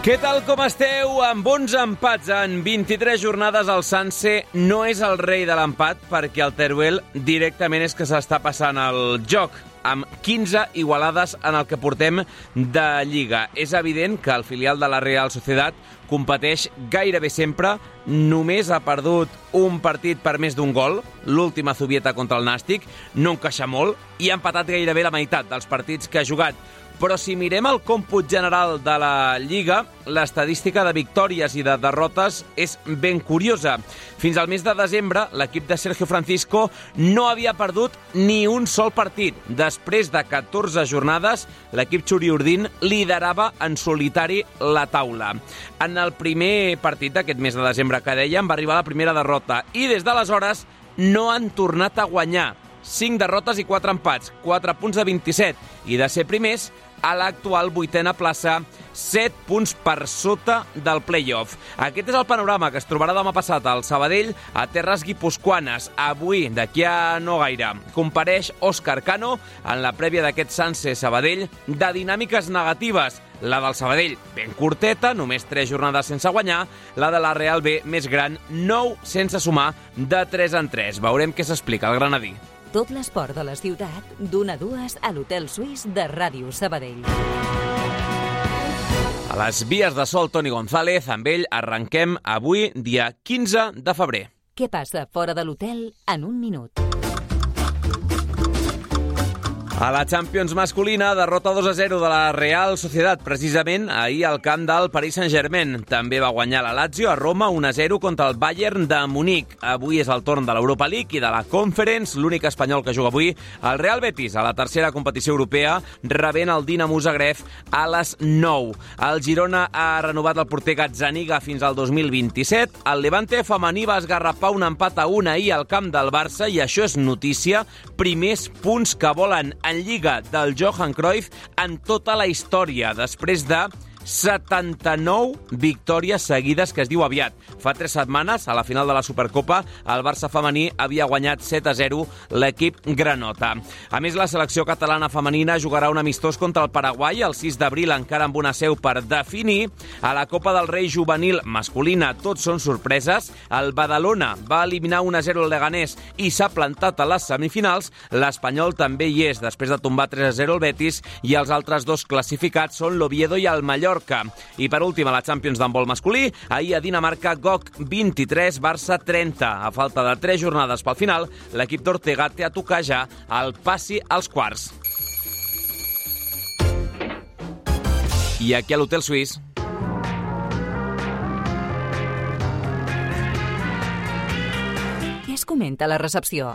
Què tal com esteu? Amb 11 empats en 23 jornades el Sanse no és el rei de l'empat perquè el Teruel directament és que s'està passant el joc amb 15 igualades en el que portem de Lliga. És evident que el filial de la Real Societat competeix gairebé sempre, només ha perdut un partit per més d'un gol, l'última Zubieta contra el Nàstic, no encaixa molt, i ha empatat gairebé la meitat dels partits que ha jugat però si mirem el còmput general de la Lliga, l'estadística de victòries i de derrotes és ben curiosa. Fins al mes de desembre, l'equip de Sergio Francisco no havia perdut ni un sol partit. Després de 14 jornades, l'equip Churiurdin liderava en solitari la taula. En el primer partit d'aquest mes de desembre que dèiem va arribar la primera derrota i des d'aleshores no han tornat a guanyar. 5 derrotes i 4 empats, 4 punts de 27. I de ser primers, a l'actual vuitena plaça, 7 punts per sota del play-off. Aquest és el panorama que es trobarà demà passat al Sabadell a Terres Guipuscoanes. Avui, d'aquí a no gaire, compareix Òscar Cano en la prèvia d'aquest Sanse Sabadell de dinàmiques negatives. La del Sabadell, ben curteta, només 3 jornades sense guanyar. La de la Real B, més gran, 9 sense sumar, de 3 en 3. Veurem què s'explica el granadí. Tot l'esport de la ciutat, d'una a dues a l'Hotel Suís de Ràdio Sabadell. A les vies de sol, Toni González, amb ell arrenquem avui, dia 15 de febrer. Què passa fora de l'hotel en un minut? A la Champions masculina, derrota 2 a 0 de la Real Societat, precisament ahir al camp del Paris Saint-Germain. També va guanyar la Lazio a Roma 1 a 0 contra el Bayern de Munic. Avui és el torn de l'Europa League i de la Conference, l'únic espanyol que juga avui, el Real Betis, a la tercera competició europea, rebent el Dinamo Zagreb a les 9. El Girona ha renovat el porter Gazzaniga fins al 2027. El Levante femení va esgarrapar un empat a 1 ahir al camp del Barça i això és notícia. Primers punts que volen en Lliga del Johan Cruyff en tota la història, després de 79 victòries seguides, que es diu aviat. Fa tres setmanes, a la final de la Supercopa, el Barça femení havia guanyat 7 a 0 l'equip Granota. A més, la selecció catalana femenina jugarà un amistós contra el Paraguai el 6 d'abril, encara amb una seu per definir. A la Copa del Rei juvenil masculina, tots són sorpreses. El Badalona va eliminar 1 a 0 el Leganés i s'ha plantat a les semifinals. L'Espanyol també hi és, després de tombar 3 a 0 el Betis, i els altres dos classificats són l'Oviedo i el Mallorca. I per últim, a la Champions d'handbol masculí, ahir a Dinamarca, GOC 23, Barça 30. A falta de 3 jornades pel final, l'equip d'Ortega té a tocar ja el passi als quarts. I aquí a l'Hotel Suís es comenta a la recepció?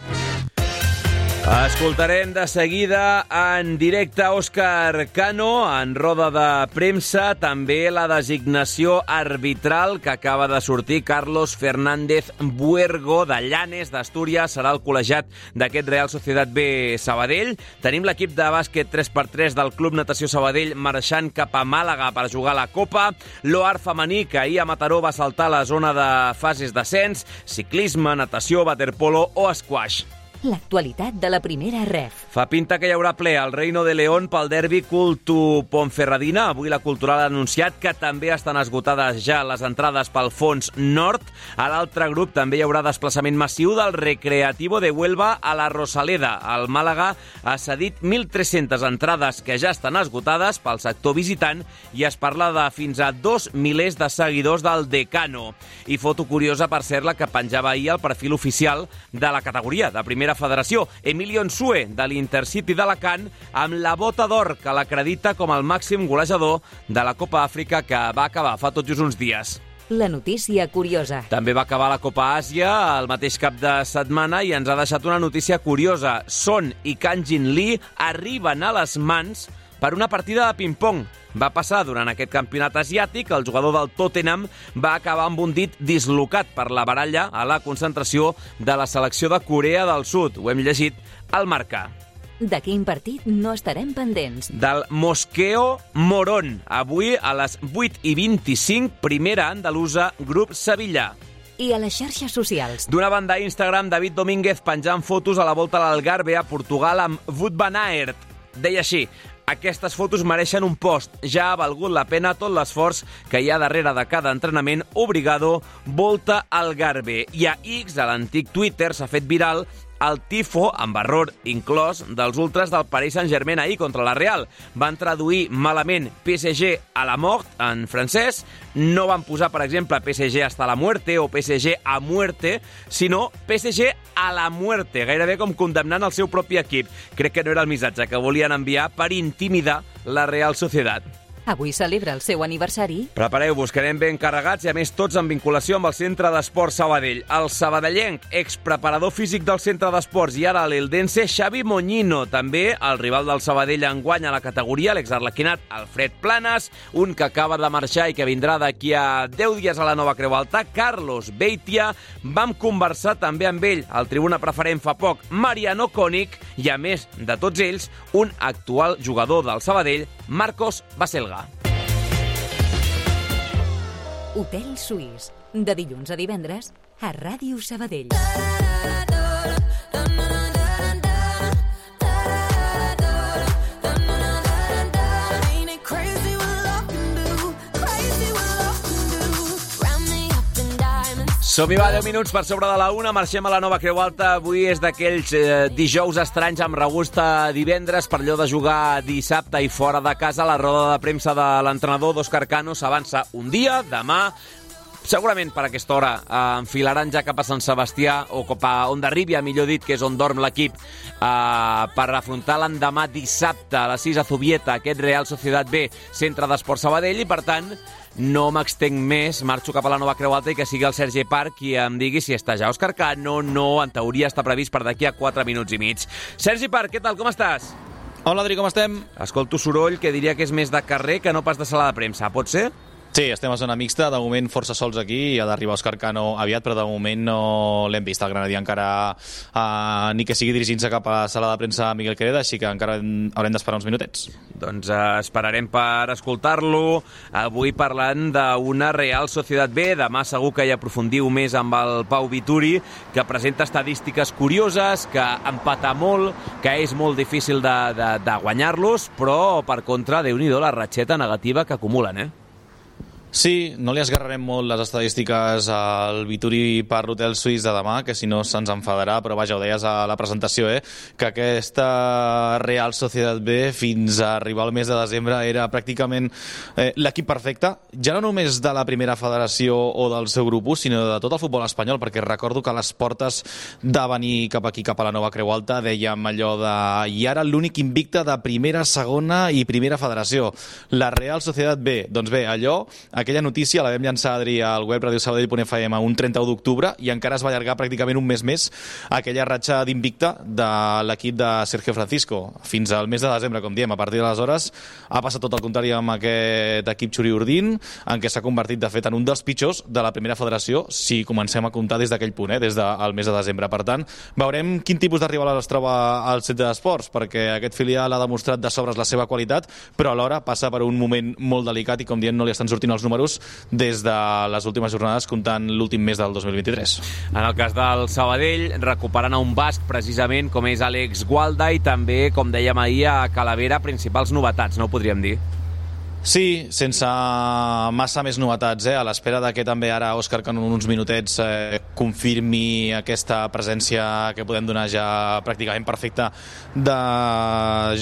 Escoltarem de seguida en directe Òscar Cano en roda de premsa, també la designació arbitral que acaba de sortir Carlos Fernández Buergo de Llanes d'Astúries, serà el col·legiat d'aquest Real Societat B Sabadell. Tenim l'equip de bàsquet 3x3 del Club Natació Sabadell marxant cap a Màlaga per jugar la Copa, l'OAR femení que ahir a Mataró va saltar la zona de fases d'ascens, ciclisme, natació, waterpolo o squash. L'actualitat de la primera ref. Fa pinta que hi haurà ple al Reino de León pel derbi Cultu Ponferradina. Avui la Cultural ha anunciat que també estan esgotades ja les entrades pel fons nord. A l'altre grup també hi haurà desplaçament massiu del Recreativo de Huelva a la Rosaleda. El Màlaga ha cedit 1.300 entrades que ja estan esgotades pel sector visitant i es parla de fins a dos milers de seguidors del Decano. I foto curiosa, per ser la que penjava ahir al perfil oficial de la categoria de primera federació, Emilio Ensue, de l'Intercity d'Alacant, amb la bota d'or que l'acredita com el màxim golejador de la Copa Àfrica que va acabar fa tot just uns dies. la notícia curiosa. També va acabar la Copa Àsia el mateix cap de setmana i ens ha deixat una notícia curiosa. Son i Kanjin Lee arriben a les mans per una partida de ping-pong. Va passar durant aquest campionat asiàtic, el jugador del Tottenham va acabar amb un dit dislocat per la baralla a la concentració de la selecció de Corea del Sud. Ho hem llegit al marcar. De quin partit no estarem pendents? Del Mosqueo Morón. Avui a les 8 i 25, primera andalusa, grup Sevilla. I a les xarxes socials? D'una banda Instagram, David Domínguez penjant fotos a la volta a l'Algarve a Portugal amb Wout van Aert. Deia així, aquestes fotos mereixen un post. Ja ha valgut la pena tot l'esforç que hi ha darrere de cada entrenament. Obrigado, volta al Garbe. I a X, a l'antic Twitter, s'ha fet viral el tifo, amb error inclòs, dels ultras del Paris Saint-Germain ahir contra la Real. Van traduir malament PSG a la mort en francès, no van posar, per exemple, PSG hasta la muerte o PSG a muerte, sinó PSG a la muerte, gairebé com condemnant el seu propi equip. Crec que no era el missatge que volien enviar per intimidar la Real Societat. Avui celebra el seu aniversari. Prepareu-vos, que anem ben carregats i a més tots en vinculació amb el Centre d'Esport Sabadell. El sabadellenc, expreparador físic del Centre d'Esports i ara l'eldense Xavi Moñino. També el rival del Sabadell enguany a la categoria, l'exarlequinat Alfred Planes, un que acaba de marxar i que vindrà d'aquí a 10 dies a la nova Creu Alta, Carlos Beitia. Vam conversar també amb ell, al tribuna preferent fa poc, Mariano Cònic, i a més de tots ells, un actual jugador del Sabadell, Marcos Baselga. Hotel Suís. De dilluns a divendres a Ràdio Sabadell. Som-hi, va, 10 minuts per sobre de la una, marxem a la nova Creu Alta. Avui és d'aquells eh, dijous estranys amb regust a divendres per allò de jugar dissabte i fora de casa. La roda de premsa de l'entrenador d'Òscar Cano s'avança un dia, demà, Segurament per aquesta hora eh, enfilaran ja cap a Sant Sebastià o cap a Ondarribia, millor dit, que és on dorm l'equip, eh, per afrontar l'endemà dissabte a les 6 a Zubieta, aquest Real Societat B, centre d'esport Sabadell, i per tant no m'extenc més, marxo cap a la nova Creu Alta i que sigui el Sergi Parc qui em digui si està ja Òscar Cano, no, en teoria està previst per d'aquí a 4 minuts i mig. Sergi Parc, què tal, com estàs? Hola, Adri, com estem? Escolto soroll que diria que és més de carrer que no pas de sala de premsa, pot ser? Sí, estem a zona mixta, de moment força sols aquí, ha d'arribar Òscar Cano aviat, però de moment no l'hem vist. El Granadí encara uh, ni que sigui dirigint-se cap a la sala de premsa Miguel Quereda, així que encara haurem d'esperar uns minutets. Doncs eh, esperarem per escoltar-lo. Avui parlant d'una Real Societat B. Demà segur que hi aprofundiu més amb el Pau Vituri, que presenta estadístiques curioses, que empata molt, que és molt difícil de, de, de guanyar-los, però, per contra, déu nhi la ratxeta negativa que acumulen, eh? Sí, no li esgarrarem molt les estadístiques al Vituri per l'hotel suís de demà, que si no se'ns enfadarà, però vaja, ho deies a la presentació, eh? que aquesta Real Societat B fins a arribar al mes de desembre era pràcticament eh, l'equip perfecte, ja no només de la primera federació o del seu grup 1, sinó de tot el futbol espanyol, perquè recordo que les portes de venir cap aquí, cap a la nova Creu Alta, dèiem allò de... i ara l'únic invicte de primera, segona i primera federació, la Real Societat B. Doncs bé, allò, aquella notícia la vam llançar, Adri, al web radiosabadell.fm un 31 d'octubre i encara es va allargar pràcticament un mes més aquella ratxa d'invicte de l'equip de Sergio Francisco. Fins al mes de desembre, com diem, a partir d'aleshores ha passat tot el contrari amb aquest equip Xuri-Urdin, en què s'ha convertit, de fet, en un dels pitjors de la primera federació, si comencem a comptar des d'aquell punt, eh, des del mes de desembre. Per tant, veurem quin tipus de rival es troba al centre d'esports, perquè aquest filial ha demostrat de sobres la seva qualitat, però alhora passa per un moment molt delicat i, com dient, no li estan sortint els números des de les últimes jornades, comptant l'últim mes del 2023. En el cas del Sabadell, recuperant a un basc precisament com és Àlex Gualda i també, com dèiem ahir, a Calavera, principals novetats, no ho podríem dir? Sí, sense massa més novetats, eh? a l'espera de que també ara Òscar que en uns minutets eh, confirmi aquesta presència que podem donar ja pràcticament perfecta de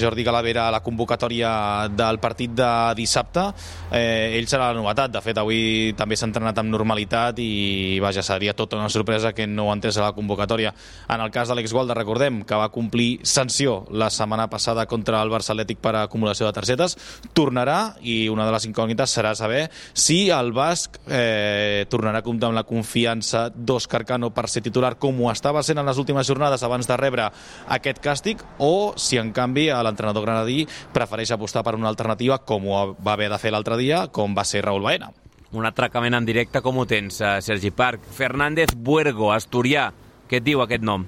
Jordi Calavera a la convocatòria del partit de dissabte. Eh, ell serà la novetat, de fet avui també s'ha entrenat amb normalitat i vaja, seria tota una sorpresa que no entrés a la convocatòria. En el cas d'Àlex Gualda, recordem que va complir sanció la setmana passada contra el Barça Atlètic per acumulació de targetes, tornarà i i una de les incògnites serà saber si el Basc eh, tornarà a comptar amb la confiança d'Òscar Cano per ser titular com ho estava sent en les últimes jornades abans de rebre aquest càstig o si en canvi l'entrenador granadí prefereix apostar per una alternativa com ho va haver de fer l'altre dia, com va ser Raúl Baena. Un atracament en directe, com ho tens, eh, Sergi Parc? Fernández Buergo, asturià. Què et diu aquest nom?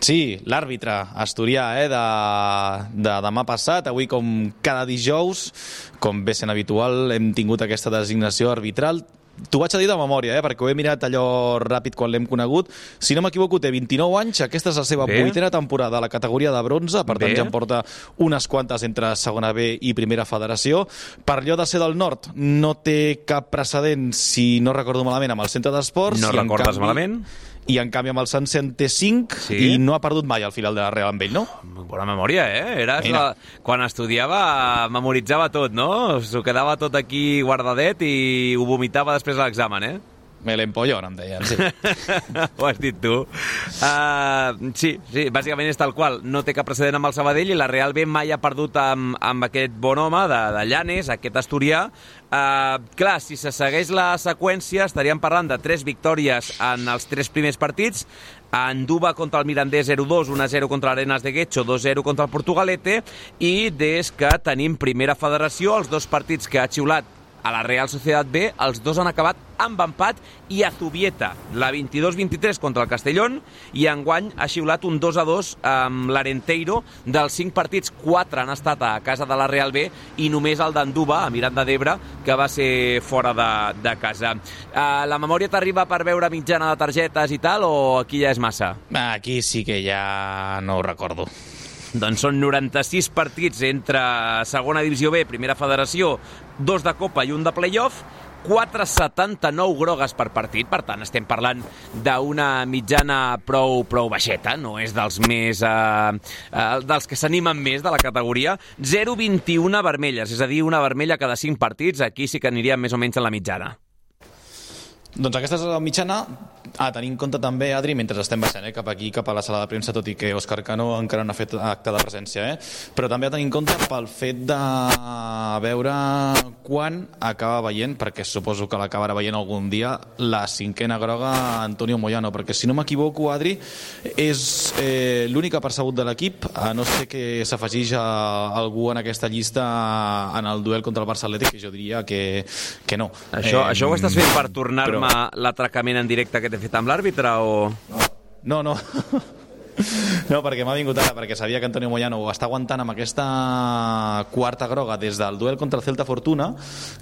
Sí, l'àrbitre asturià eh, de, de demà passat, avui com cada dijous, com bé sent habitual, hem tingut aquesta designació arbitral. T'ho vaig a dir de memòria, eh, perquè ho he mirat allò ràpid quan l'hem conegut. Si no m'equivoco, té 29 anys, aquesta és la seva Bé. vuitena temporada a la categoria de bronze, per tant Bé. ja en porta unes quantes entre segona B i primera federació. Per allò de ser del nord, no té cap precedent, si no recordo malament, amb el centre d'esports. No recordes canvi- malament? I en canvi amb el Sanse en té 5 Sí? i no ha perdut mai al final de la Real amb ell, no? Bona memòria, eh? Eres Mira. la... Quan estudiava, memoritzava tot, no? S'ho quedava tot aquí guardadet i ho vomitava després de l'examen, eh? Me l'empollon, em deien, sí. Ho has dit tu. Uh, sí, sí, bàsicament és tal qual. No té cap precedent amb el Sabadell i la Real B mai ha perdut amb, amb aquest bon home de, de Llanes, aquest asturià. Uh, clar, si se segueix la seqüència, estaríem parlant de tres victòries en els tres primers partits, Anduba contra el Mirandés 0-2, 1-0 contra l'Arenas de Guecho, 2-0 contra el Portugalete, i des que tenim primera federació, els dos partits que ha xiulat a la Real Societat B, els dos han acabat amb empat i a Zubieta, la 22-23 contra el Castellón, i enguany ha xiulat un 2-2 amb l'Arenteiro. Dels cinc partits, quatre han estat a casa de la Real B i només el d'Anduba, a Miranda d'Ebre, que va ser fora de, de casa. Uh, la memòria t'arriba per veure mitjana de targetes i tal, o aquí ja és massa? Aquí sí que ja no ho recordo. Doncs són 96 partits entre segona divisió B, primera federació, dos de Copa i un de playoff, 4,79 grogues per partit, per tant estem parlant d'una mitjana prou, prou baixeta, no és dels més eh, eh, dels que s'animen més de la categoria, 0,21 vermelles, és a dir, una vermella cada 5 partits, aquí sí que aniríem més o menys en la mitjana. Doncs aquesta és la mitjana a tenir en compte també, Adri, mentre estem baixant eh, cap aquí, cap a la sala de premsa, tot i que Òscar Cano encara no ha fet acte de presència, eh? però també a tenir en compte pel fet de veure quan acaba veient, perquè suposo que l'acabarà veient algun dia, la cinquena groga Antonio Moyano, perquè si no m'equivoco, Adri, és eh, l'únic apercebut de l'equip, a no ser que s'afegeix a algú en aquesta llista en el duel contra el Barça Atlètic, que jo diria que, que no. Això, eh, això ho estàs fent per tornar-me però- l'atracament en directe que t'he fet amb l'àrbitre o... No, no. No, perquè m'ha vingut ara, perquè sabia que Antonio Moyano ho està aguantant amb aquesta quarta groga des del duel contra el Celta Fortuna,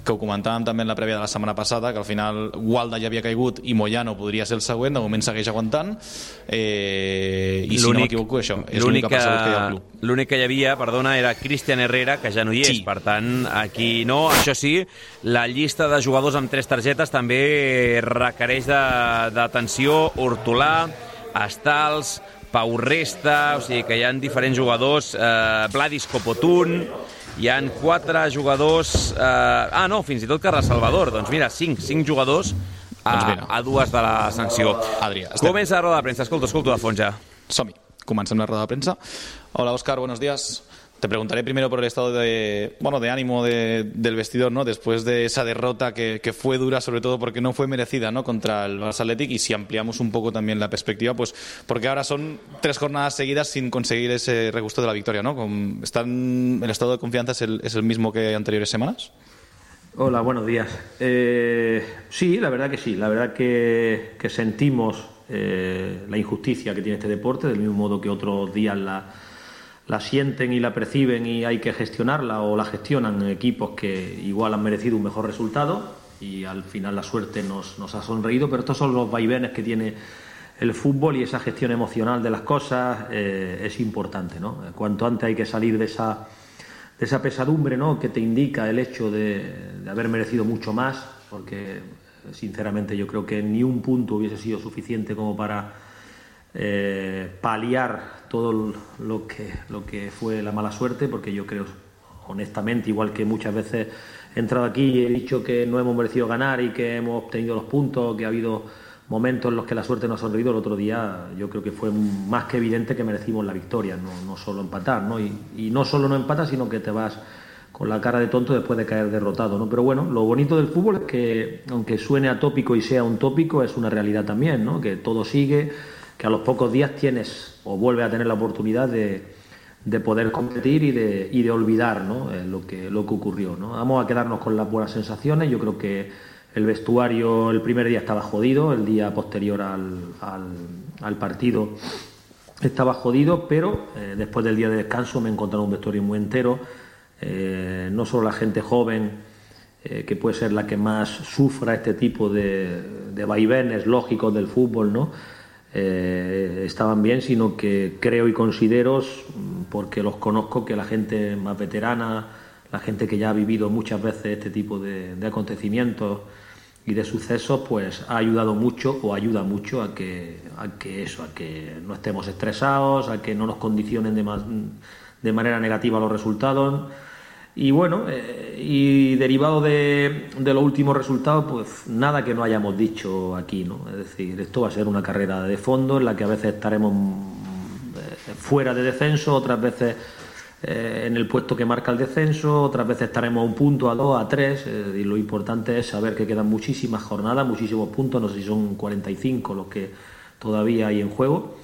que ho comentàvem també en la prèvia de la setmana passada, que al final Gualda ja havia caigut i Moyano podria ser el següent, de moment segueix aguantant, eh, i si no m'equivoco, això, és l'únic l'única persona que hi ha al club. L'únic que hi havia, perdona, era Cristian Herrera, que ja no hi és. Sí. Per tant, aquí no. Això sí, la llista de jugadors amb tres targetes també requereix de- d'atenció. Hortolà, Estals, Pau Resta, o sigui que hi ha diferents jugadors, eh, Vladis Copotun, hi han quatre jugadors... Eh, ah, no, fins i tot Carles Salvador. Doncs mira, cinc, cinc jugadors a, Doncs mira. a dues de la sanció. Adrià, estem- Comença la roda de premsa. Escolta, escolta de fons ja. Som-hi. Comencem la rueda de prensa. Hola, Oscar, buenos días. Te preguntaré primero por el estado de, bueno, de ánimo de- del vestidor, ¿no? Después de esa derrota que, que fue dura, sobre todo porque no fue merecida, ¿no? Contra el Barça Athletic y si ampliamos un poco también la perspectiva, pues porque ahora son tres jornadas seguidas sin conseguir ese regusto de la victoria, ¿no? ¿Están, el estado de confianza es el, es el mismo que anteriores semanas? Hola, buenos días. Eh, sí, la verdad que sí. La verdad que, que sentimos eh, la injusticia que tiene este deporte, del mismo modo que otros días la, la sienten y la perciben y hay que gestionarla o la gestionan equipos que igual han merecido un mejor resultado y al final la suerte nos, nos ha sonreído, pero estos son los vaivenes que tiene el fútbol y esa gestión emocional de las cosas eh, es importante. ¿no? Cuanto antes hay que salir de esa de esa pesadumbre ¿no? que te indica el hecho de, de haber merecido mucho más, porque sinceramente yo creo que ni un punto hubiese sido suficiente como para eh, paliar todo lo que, lo que fue la mala suerte, porque yo creo, honestamente, igual que muchas veces he entrado aquí y he dicho que no hemos merecido ganar y que hemos obtenido los puntos, que ha habido momentos en los que la suerte nos ha sonreído, el otro día yo creo que fue más que evidente que merecimos la victoria, no, no solo empatar, ¿no? Y, y no solo no empatas, sino que te vas con la cara de tonto después de caer derrotado, ¿no? Pero bueno, lo bonito del fútbol es que, aunque suene atópico y sea un tópico, es una realidad también, ¿no? Que todo sigue, que a los pocos días tienes o vuelves a tener la oportunidad de, de poder competir y de, y de olvidar ¿no? Eh, lo, que, lo que ocurrió. ¿no? Vamos a quedarnos con las buenas sensaciones. Yo creo que el vestuario el primer día estaba jodido, el día posterior al, al, partido estaba jodido, pero eh, después del día de descanso me he encontrado un vestuario muy entero. Eh, no solo la gente joven, que puede ser la que más sufra este tipo de, de vaivenes lógicos del fútbol, ¿no? Eh, estaban bien, sino que creo y considero, porque los conozco, que la gente más veterana, la gente que ya ha vivido muchas veces este tipo de, de acontecimientos y de sucesos, pues ha ayudado mucho o ayuda mucho a que, a que eso, a que no estemos estresados, a que no nos condicionen de, ma- de manera negativa los resultados. Y bueno, eh, y derivado de, los últimos resultados, pues nada que no hayamos dicho aquí, ¿no? Es decir, esto va a ser una carrera de fondo en la que a veces estaremos eh, fuera de descenso, otras veces eh, en el puesto que marca el descenso, otras veces estaremos a un punto, a dos, a tres, y lo importante es saber que quedan muchísimas jornadas, muchísimos puntos, no sé si son 45 los que todavía hay en juego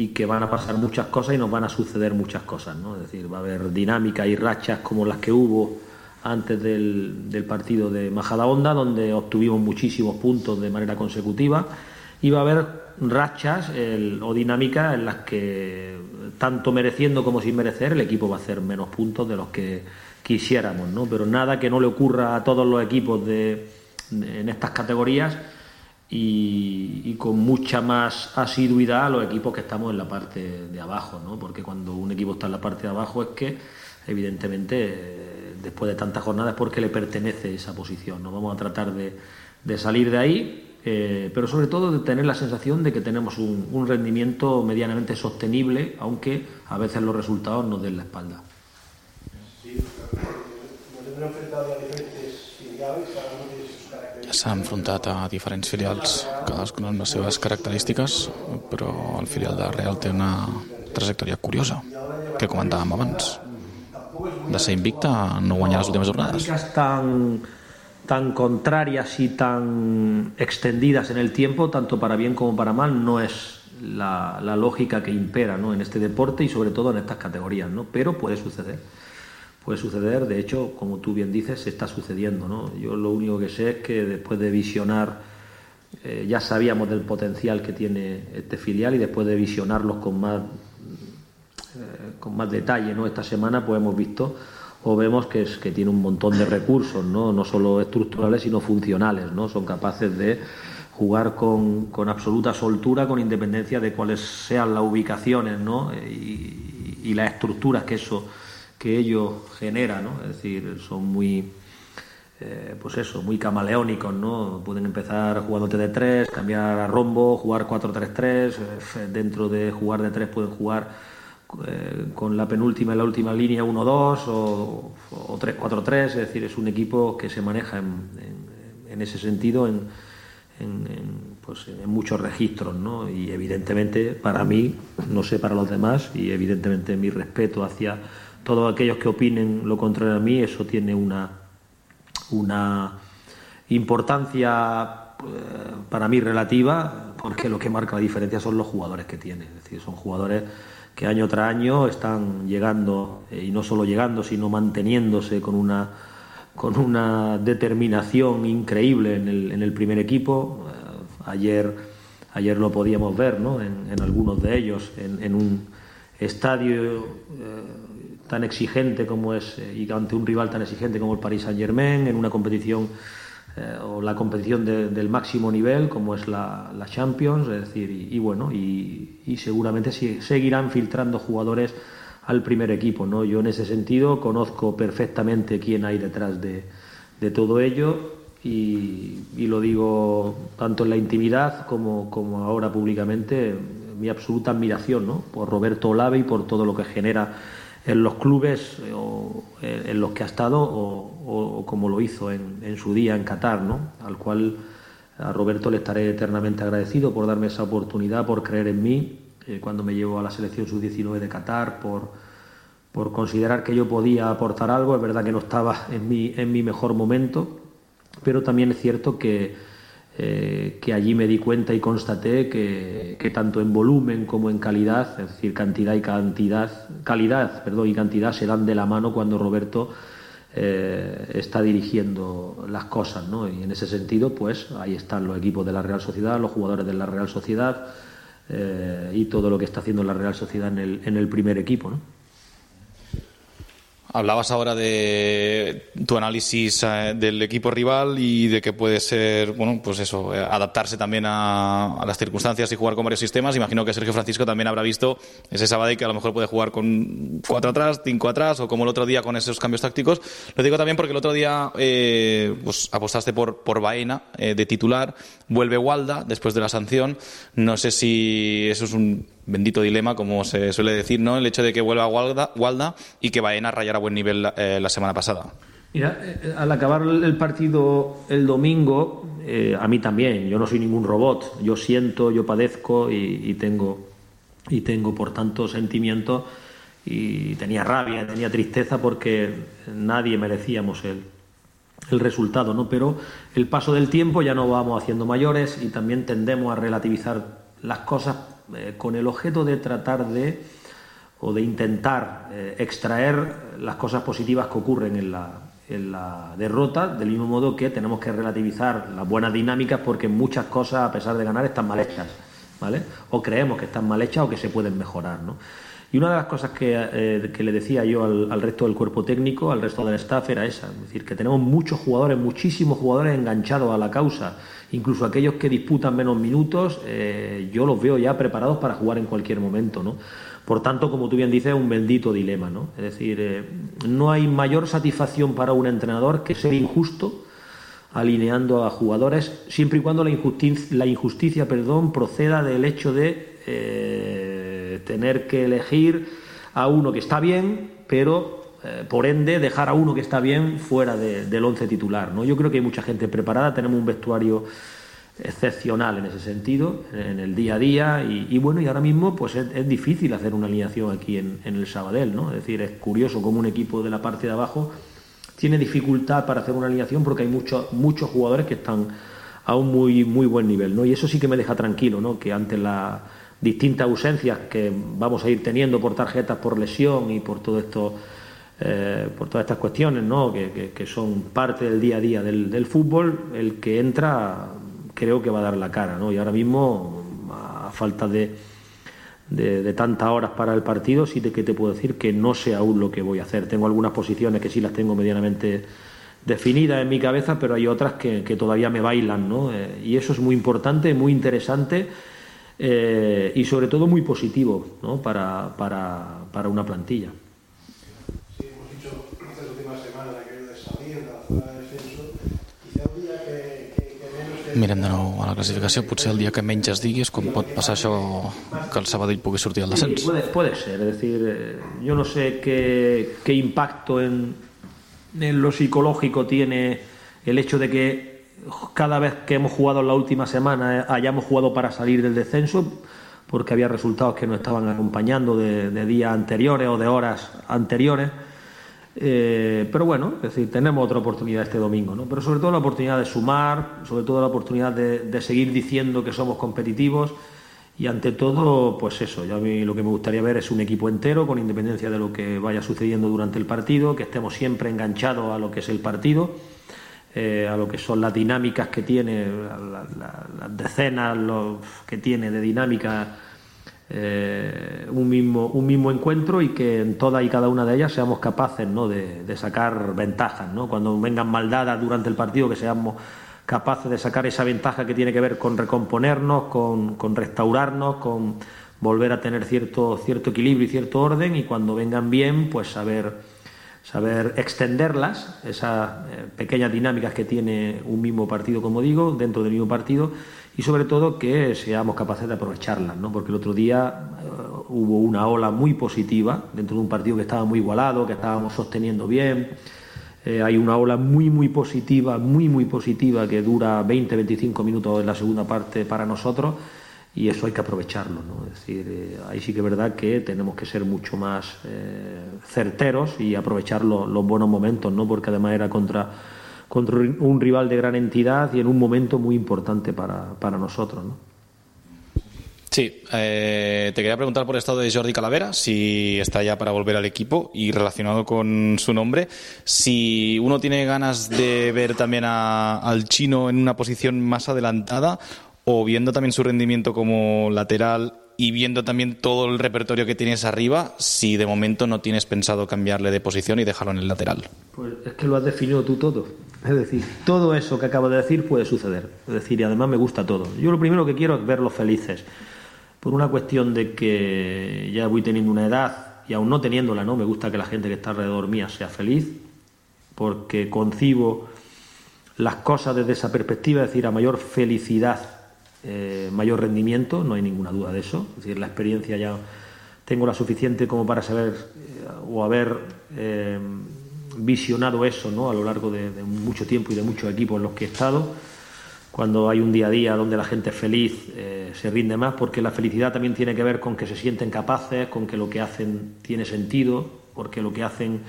y que van a pasar muchas cosas y nos van a suceder muchas cosas, ¿no? Es decir, va a haber dinámicas y rachas como las que hubo antes del, del partido de Majadahonda, donde obtuvimos muchísimos puntos de manera consecutiva, y va a haber rachas o dinámicas en las que, tanto mereciendo como sin merecer, el equipo va a hacer menos puntos de los que quisiéramos, ¿no? Pero nada que no le ocurra a todos los equipos de- en estas categorías y, con mucha más asiduidad a los equipos que estamos en la parte de abajo, ¿no? Porque cuando un equipo está en la parte de abajo es que, evidentemente, después de tantas jornadas es porque le pertenece esa posición. ¿no? Vamos a tratar de, salir de ahí, eh, pero sobre todo de tener la sensación de que tenemos un, un rendimiento medianamente sostenible, aunque a veces los resultados nos den la espalda. S'ha enfrontat a diferents filials, cadascuna amb les seves característiques, però el filial de Real té una trajectòria curiosa, que comentàvem abans. De ser invicta no guanyar les últimes jornades. tan, tan contrarias y tan extendidas en el tiempo, tanto para bien como para mal, no es la, la lógica que impera ¿no? en este deporte y sobre todo en estas categorías, ¿no? pero puede suceder. Puede suceder, de hecho, como tú bien dices, está sucediendo. ¿no? Yo lo único que sé es que después de visionar, eh, ya sabíamos del potencial que tiene este filial y después de visionarlos con más eh, con más detalle ¿no? esta semana pues hemos visto o vemos que, es, que tiene un montón de recursos no, no solo estructurales sino funcionales ¿no? son capaces de jugar con, con absoluta soltura con independencia de cuáles sean las ubicaciones ¿no? y, y las estructuras que eso que ello genera ¿no? es decir son muy eh, pues eso, muy camaleónicos, ¿no? Pueden empezar jugándote de tres, cambiar a rombo, jugar 4-3-3, eh, dentro de jugar de tres pueden jugar eh, con la penúltima y la última línea 1-2 o, o 3-4-3, es decir, es un equipo que se maneja en, en- en ese sentido en, en- pues, en muchos registros, ¿no? Y evidentemente para mí, no sé para los demás, y evidentemente mi respeto hacia todos aquellos que opinen lo contrario a mí, eso tiene una una importancia eh, para mí relativa, porque lo que marca la diferencia son los jugadores que tiene. Es decir, son jugadores que año tras año están llegando, eh, y no solo llegando, sino manteniéndose con una, con una determinación increíble en el, en el primer equipo. Eh, ayer, ayer lo podíamos ver ¿no? en, algunos de ellos, en, un estadio tan exigente como es eh, y ante un rival tan exigente como el Paris Saint Germain en una competición eh, o la competición de- del máximo nivel como es la, Champions es decir y, bueno y, seguramente seguirán filtrando jugadores al primer equipo no yo en ese sentido conozco perfectamente quién hay detrás de, todo ello y, y lo digo tanto en la intimidad como, como ahora públicamente mi absoluta admiración ¿no? por Roberto Olave y por todo lo que genera en los clubes eh, o, eh, en los que ha estado o, como lo hizo en, su día en Qatar, ¿no? al cual a Roberto le estaré eternamente agradecido por darme esa oportunidad, por creer en mí eh, cuando me llevó a la selección sub-19 de Qatar, por, por considerar que yo podía aportar algo. Es verdad que no estaba en mi, en mi mejor momento, pero también es cierto que, eh, que allí me di cuenta y constaté que, tanto en volumen como en calidad, es decir, cantidad y cantidad, calidad, perdón, y cantidad se dan de la mano cuando Roberto eh, está dirigiendo las cosas, ¿no? Y en ese sentido, pues ahí están los equipos de la Real Sociedad, los jugadores de la Real Sociedad eh, y todo lo que está haciendo la Real Sociedad en el, en el primer equipo, ¿no? Hablabas ahora de tu análisis eh, del equipo rival y de que puede ser, bueno, pues eso, eh, adaptarse también a, a, las circunstancias y jugar con varios sistemas. Imagino que Sergio Francisco también habrá visto ese Sabadell que a lo mejor puede jugar con cuatro atrás, cinco atrás o como el otro día con esos cambios tácticos. Lo digo también porque el otro día eh, pues apostaste por, por Baena eh, de titular, vuelve Walda después de la sanción. No sé si eso es un bendito dilema, como se suele decir, ¿no? El hecho de que vuelva Walda, Walda y que Baena rayara buen nivel eh, la semana pasada. Mira, eh, al acabar el partido el domingo, eh, a mí también, yo no soy ningún robot, yo siento, yo padezco y, y tengo y tengo por tanto sentimientos y tenía rabia, tenía tristeza porque nadie merecíamos el, el resultado, ¿no? Pero el paso del tiempo ya no vamos haciendo mayores y también tendemos a relativizar las cosas eh, con el objeto de tratar de o de intentar eh, extraer las cosas positivas que ocurren en la, en la derrota, del mismo modo que tenemos que relativizar las buenas dinámicas porque muchas cosas, a pesar de ganar, están mal hechas, ¿vale? O creemos que están mal hechas o que se pueden mejorar, ¿no? Y una de las cosas que, eh, le decía yo al, al, resto del cuerpo técnico, al resto del staff, era esa. Es decir, que tenemos muchos jugadores, muchísimos jugadores enganchados a la causa. Incluso aquellos que disputan menos minutos, eh, yo los veo ya preparados para jugar en cualquier momento. ¿no? Por tanto, como tú bien dices, es un bendito dilema. ¿no? Es decir, eh, no hay mayor satisfacción para un entrenador que ser injusto alineando a jugadores, siempre y cuando la injusticia, la injusticia perdón, proceda del hecho de tener que elegir a uno que está bien, pero eh, por ende dejar a uno que está bien fuera de, del once titular. ¿no? Yo creo que hay mucha gente preparada, tenemos un vestuario excepcional en ese sentido, en el día a día, y, bueno, y ahora mismo pues es, difícil hacer una alineación aquí en, en el Sabadell, ¿no? Es decir, es curioso como un equipo de la parte de abajo tiene dificultad para hacer una alineación porque hay muchos muchos jugadores que están a un muy muy buen nivel, ¿no? Y eso sí que me deja tranquilo, ¿no? Que ante las distintas ausencias que vamos a ir teniendo por tarjetas, por lesión y por todo esto, eh, por todas estas cuestiones, ¿no? Que, que, son parte del día a día del, del, fútbol, el que entra creo que va a dar la cara, ¿no? Y ahora mismo, a falta de, de, de, tantas horas para el partido, sí de que te puedo decir que no sé aún lo que voy a hacer. Tengo algunas posiciones que sí las tengo medianamente definidas en mi cabeza, pero hay otras que, que todavía me bailan, ¿no? Eh, y eso es muy importante, muy interesante eh, y sobre todo muy positivo, ¿no? Para, para, para una plantilla. Sí, hemos dicho estas últimas semanas aquello de salir de la zona de descenso, quizá un dia que, que, que menos... Mirem de nou a la classificació, potser el dia que menys es digui és com pot passar això que el Sabadell pugui sortir al descens. Sí, puede, puede ser, es decir, eh, yo no sé qué, qué impacto en, en lo psicológico tiene el hecho de que cada vez que hemos jugado en la última semana hayamos jugado para salir del descenso, porque había resultados que nos estaban acompañando de, de días anteriores o de horas anteriores. Eh, pero bueno, es decir, tenemos otra oportunidad este domingo, ¿no? Pero sobre todo la oportunidad de sumar, sobre todo la oportunidad de, de seguir diciendo que somos competitivos y ante todo, pues eso, yo a mí lo que me gustaría ver es un equipo entero, con independencia de lo que vaya sucediendo durante el partido, que estemos siempre enganchados a lo que es el partido, eh, a lo que son las dinámicas que tiene, la, la, las decenas que tiene de dinámica eh, un, mismo, un mismo encuentro y que en todas y cada una de ellas seamos capaces ¿no? de, de sacar ventajas. ¿no? Cuando vengan maldadas durante el partido, que seamos capaces de sacar esa ventaja que tiene que ver con recomponernos, con, con restaurarnos, con volver a tener cierto, cierto equilibrio y cierto orden y cuando vengan bien, pues saber, saber extenderlas, esas eh, pequeñas dinámicas que tiene un mismo partido, como digo, dentro del mismo partido y sobre todo que seamos capaces de aprovecharlas, ¿no? porque el otro día uh, hubo una ola muy positiva dentro de un partido que estaba muy igualado, que estábamos sosteniendo bien. Eh, hay una ola muy, muy positiva, muy, muy positiva, que dura 20-25 minutos en la segunda parte para nosotros y eso hay que aprovecharlo. ¿no? Es decir, eh, ahí sí que es verdad que tenemos que ser mucho más eh, certeros y aprovechar lo- los buenos momentos, ¿no? porque además era contra, contra un rival de gran entidad y en un momento muy importante para, para nosotros. ¿no? Sí, eh, te quería preguntar por el estado de Jordi Calavera, si está ya para volver al equipo y relacionado con su nombre, si uno tiene ganas de ver también a- al chino en una posición más adelantada o viendo también su rendimiento como lateral y viendo también todo el repertorio que tienes arriba, si de momento no tienes pensado cambiarle de posición y dejarlo en el lateral. Pues es que lo has definido tú todo. Es decir, todo eso que acabo de decir puede suceder. Es decir, y además me gusta todo. Yo lo primero que quiero es verlos felices. Por una cuestión de que ya voy teniendo una edad y aún no teniéndola, ¿no? Me gusta que la gente que está alrededor mía sea feliz, porque concibo las cosas desde esa perspectiva, es decir, a mayor felicidad, eh, mayor rendimiento, no hay ninguna duda de eso. Es decir, la experiencia ya tengo la suficiente como para saber eh, o haber eh, visionado eso ¿no? a lo largo de, de mucho tiempo y de muchos equipos en los que he estado. Cuando hay un día a día donde la gente es feliz, se rinde más, porque la felicidad también tiene que ver con que se sienten capaces, con que lo que hacen tiene sentido, porque lo que hacen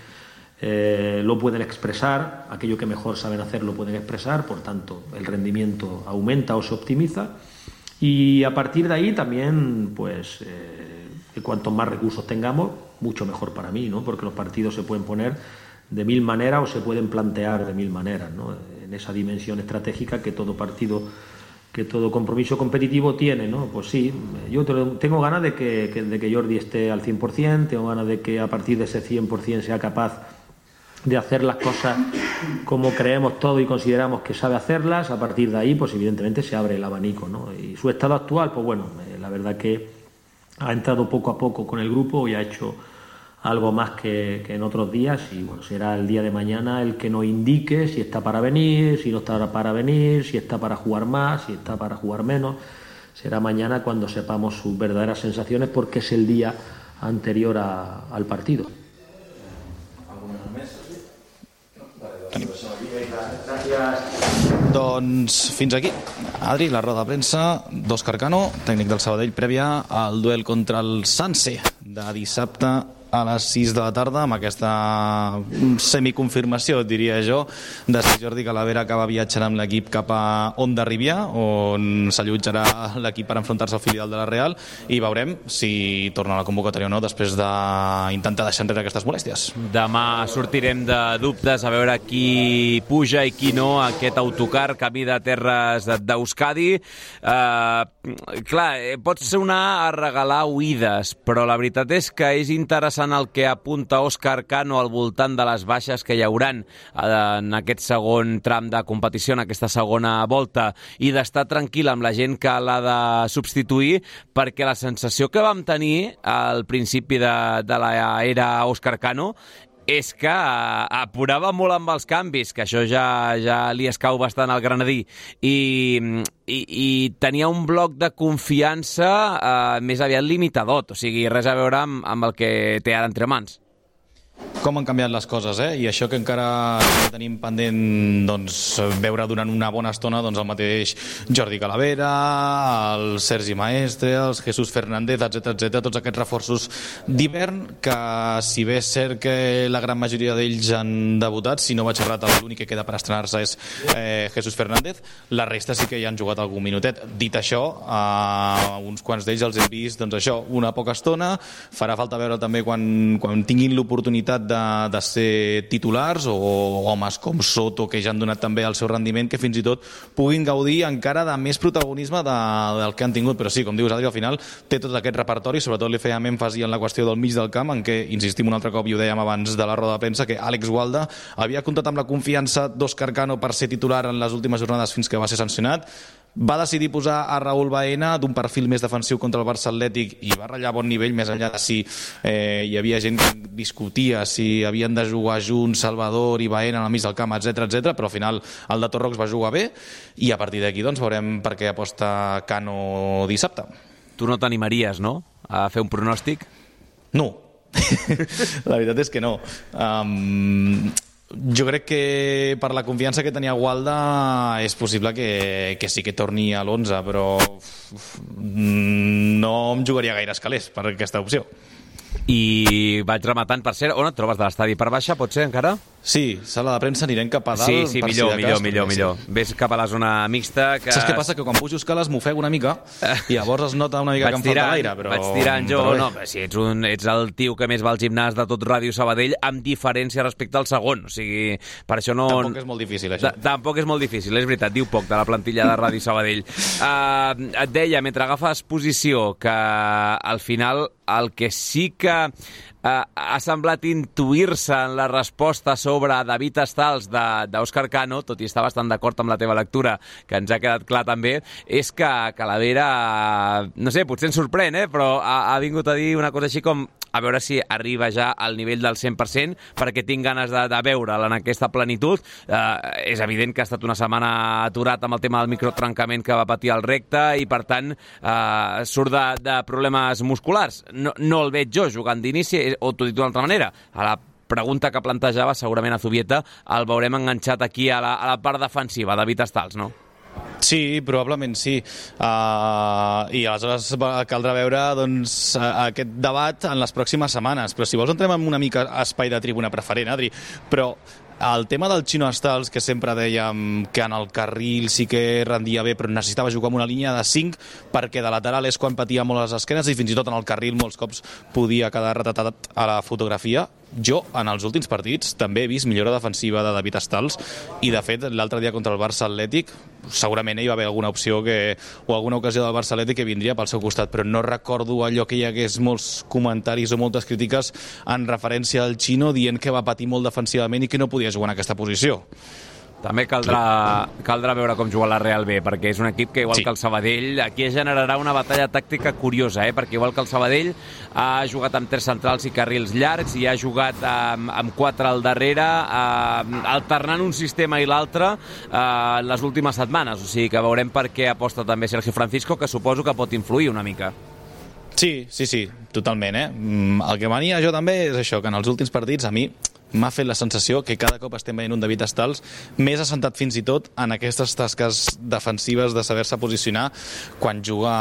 eh, lo pueden expresar, aquello que mejor saben hacer lo pueden expresar, por tanto el rendimiento aumenta o se optimiza y a partir de ahí también pues eh, cuantos más recursos tengamos mucho mejor para mí, ¿no? porque los partidos se pueden poner de mil maneras o se pueden plantear de mil maneras, ¿no? en esa dimensión estratégica que todo partido que todo compromiso competitivo tiene, ¿no? Pues sí, yo tengo ganas de que- de que Jordi esté al 100%, tengo ganas de que a partir de ese 100% sea capaz de hacer las cosas como creemos todo y consideramos que sabe hacerlas, a partir de ahí, pues evidentemente se abre el abanico, ¿no? Y su estado actual, pues bueno, eh, la verdad que ha entrado poco a poco con el grupo y ha hecho algo más que, que en otros días y bueno, será el día de mañana el que nos indique si está para venir, si no está para venir, si está para jugar más, si está para jugar menos. Será mañana cuando sepamos sus verdaderas sensaciones porque es el día anterior al partido. Doncs fins aquí. Adri, la roda de premsa d'Òscar Cano, tècnic del Sabadell, prèvia al duel contra el Sanse de dissabte a les 6 de la tarda amb aquesta semiconfirmació, diria jo, de si Jordi Calavera acaba viatjant amb l'equip cap a Onda Rivia, on s'allotjarà l'equip per enfrontar-se al filial de la Real, i veurem si torna a la convocatòria o no després d'intentar deixar enrere aquestes molèsties. Demà sortirem de dubtes a veure qui puja i qui no a aquest autocar camí de terres d'Euskadi. Uh, clar, eh, pot ser una a regalar oïdes, però la veritat és que és interessant el que apunta Òscar Cano al voltant de les baixes que hi hauran eh, en aquest segon tram de competició, en aquesta segona volta, i d'estar tranquil amb la gent que l'ha de substituir, perquè la sensació que vam tenir al principi de, de l'era Òscar Cano és que eh, apurava molt amb els canvis, que això ja, ja li escau bastant al granadí, i, i, i tenia un bloc de confiança eh, més aviat limitadot, o sigui, res a veure amb, amb el que té ara entre mans. Com han canviat les coses, eh? I això que encara tenim pendent doncs, veure durant una bona estona doncs, el mateix Jordi Calavera, el Sergi Maestre, els Jesús Fernández, etc etc, tots aquests reforços d'hivern que si bé és cert que la gran majoria d'ells han debutat, si no vaig errat l'únic que queda per estrenar-se és eh, Jesús Fernández, la resta sí que hi han jugat algun minutet. Dit això, eh, uns quants d'ells els hem vist doncs això, una poca estona, farà falta veure també quan, quan tinguin l'oportunitat de, de ser titulars o homes com Soto que ja han donat també el seu rendiment que fins i tot puguin gaudir encara de més protagonisme de, del que han tingut. Però sí, com dius Adri, al final té tot aquest repertori sobretot li fèiem èmfasi en la qüestió del mig del camp en què insistim un altre cop i ho dèiem abans de la roda de premsa que Àlex Gualda havia comptat amb la confiança d'Òscar Cano per ser titular en les últimes jornades fins que va ser sancionat va decidir posar a Raúl Baena d'un perfil més defensiu contra el Barça Atlètic i va ratllar a bon nivell, més enllà de si eh, hi havia gent que discutia si havien de jugar junts Salvador i Baena al mig del camp, etc etc. però al final el de Torrox va jugar bé i a partir d'aquí doncs, veurem per què aposta Cano dissabte. Tu no t'animaries, no?, a fer un pronòstic? No. la veritat és que no. Um, jo crec que per la confiança que tenia Gualda és possible que, que sí que torni a l'11, però no em jugaria gaire escalers per aquesta opció. I vaig rematant, per cert, on et trobes de l'estadi? Per baixa, pot ser, encara? Sí, sala de premsa anirem cap a dalt. Sí, sí, millor, si millor, cas, millor, millor. Sí. Ves cap a la zona mixta. Que... Saps què passa? Que quan pujo escales m'ofego una mica i llavors es nota una mica que em falta l'aire, però... Vaig tirant jo, però no, si ets, un, ets el tio que més va al gimnàs de tot Ràdio Sabadell, amb diferència respecte al segon, o sigui, per això no... Tampoc és molt difícil, això. Ta- Tampoc és molt difícil, és veritat, diu poc de la plantilla de Ràdio Sabadell. Uh, et deia, mentre agafes posició, que al final el que sí que uh, ha semblat intuir-se en la resposta sobre David Estals d'Òscar Cano, tot i estar bastant d'acord amb la teva lectura, que ens ha quedat clar també, és que Calavera, no sé, potser ens sorprèn, eh, però ha, ha vingut a dir una cosa així com a veure si arriba ja al nivell del 100%, perquè tinc ganes de, de veure'l en aquesta plenitud. Eh, és evident que ha estat una setmana aturat amb el tema del microtrencament que va patir al recte i, per tant, eh, surt de, de problemes musculars. No, no el veig jo jugant d'inici, eh, o t'ho dic d'una altra manera. A la pregunta que plantejava, segurament a Zubieta, el veurem enganxat aquí a la, a la part defensiva, David Estals, no? Sí, probablement sí. Uh, I aleshores caldrà veure doncs, aquest debat en les pròximes setmanes. Però si vols entrem en una mica espai de tribuna preferent, Adri. Però el tema del Xino Estals, que sempre dèiem que en el carril sí que rendia bé, però necessitava jugar amb una línia de 5 perquè de lateral és quan patia molt les esquenes i fins i tot en el carril molts cops podia quedar retratat a la fotografia. Jo, en els últims partits, també he vist millora defensiva de David Estals i, de fet, l'altre dia contra el Barça Atlètic segurament hi va haver alguna opció que, o alguna ocasió del Barça Atlètic que vindria pel seu costat, però no recordo allò que hi hagués molts comentaris o moltes crítiques en referència al Xino dient que va patir molt defensivament i que no podia jugar en aquesta posició. També caldrà, caldrà veure com juga la Real B, perquè és un equip que, igual Sí. que el Sabadell, aquí es generarà una batalla tàctica curiosa, eh? perquè igual que el Sabadell ha jugat amb tres centrals i carrils llargs i ha jugat amb, amb quatre al darrere, eh, alternant un sistema i l'altre eh, les últimes setmanes. O sigui que veurem per què aposta també Sergio Francisco, que suposo que pot influir una mica. Sí, sí, sí, totalment, eh? Mm, El que mania jo també és això, que en els últims partits a mi m'ha fet la sensació que cada cop estem veient un David Estals més assentat fins i tot en aquestes tasques defensives de saber-se posicionar quan juga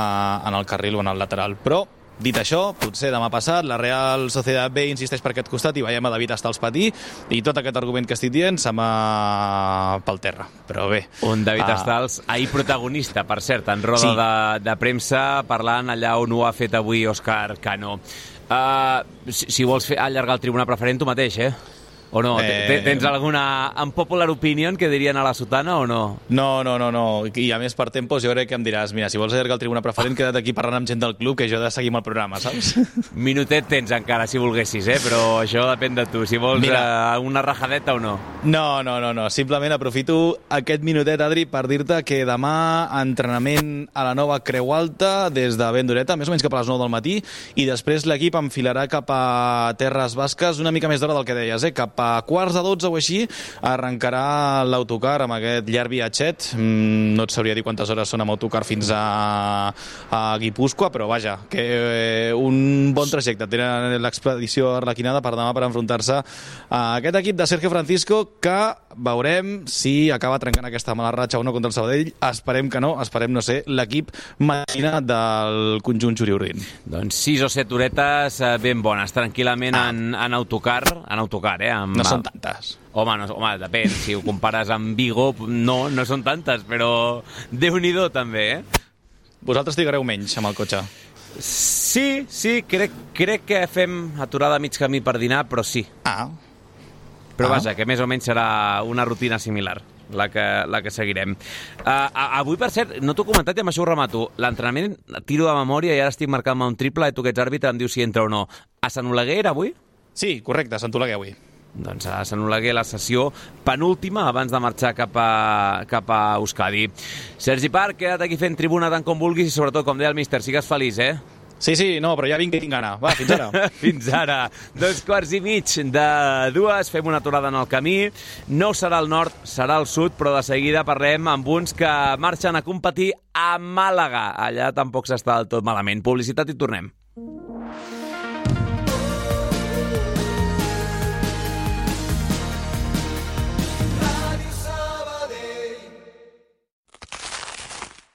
en el carril o en el lateral. Però, dit això, potser demà passat la Real Societat B insisteix per aquest costat i veiem a David Estals patir i tot aquest argument que estic dient se'n va pel terra. Però bé... Un David uh, Estals, ahir protagonista, per cert, en roda sí. de, de premsa, parlant allà on ho ha fet avui Òscar Cano. Uh, si, si vols fer, allargar el tribunal preferent, tu mateix, eh? O no? Eh, Eh... Tens alguna unpopular opinion que dirien a la sotana o no? No, no, no, no. I a més, per tempos, jo crec que em diràs, mira, si vols allargar el tribuna preferent, queda't aquí parlant amb gent del club, que jo he de seguir amb el programa, saps? Minutet tens encara, si volguessis, eh? Però això depèn de tu. Si vols Mira. uh, una rajadeta o no. No, no, no, no. Simplement aprofito aquest minutet, Adri, per dir-te que demà entrenament a la nova Creu Alta des de ben d'horeta, més o menys cap a les 9 del matí, i després l'equip enfilarà cap a Terres Basques una mica més d'hora del que deies, eh? Cap a quarts de 12 o així arrencarà l'autocar amb aquest llarg viatget. Mm, no et sabria dir quantes hores són amb autocar fins a, a Guipúscoa, però vaja, que eh, un bon trajecte. Tenen l'expedició arlequinada per demà per enfrontar-se a aquest equip de Sergio Francisco que veurem si acaba trencant aquesta mala ratxa o no contra el Sabadell. Esperem que no, esperem no ser l'equip matina del conjunt Juriurdin. Doncs sis o set horetes eh, ben bones, tranquil·lament en, en autocar, en autocar, eh? Amb, No són tantes. Home, no, home, depèn. Si ho compares amb Vigo, no, no són tantes, però Déu-n'hi-do també, eh? Vosaltres trigareu menys amb el cotxe. Sí, sí, crec, crec que fem aturada a mig camí per dinar, però sí. Ah, Però Ah. vaja, que més o menys serà una rutina similar la que, la que seguirem. Uh, avui, per cert, no t'ho he comentat i amb això ho remato. L'entrenament tiro de memòria i ara estic marcant-me un triple i tu que ets àrbitre em dius si entra o no. A Sant Oleguer era avui? sí, correcte, Sant Oleguer avui. Doncs Oleguer la sessió penúltima abans de marxar cap a, cap a Euskadi. Sergi Parc, queda't aquí fent tribuna tant com vulguis i sobretot, com deia el míster, sigues feliç, eh? Sí, sí, no, però ja vinc que tinc gana. Va, fins ara. Fins ara. Dos quarts i mig de dues. Fem una aturada en el camí. No serà al nord, serà al sud, però de seguida parlem amb uns que marxen a competir a Màlaga. Allà tampoc s'està del tot malament. Publicitat i tornem.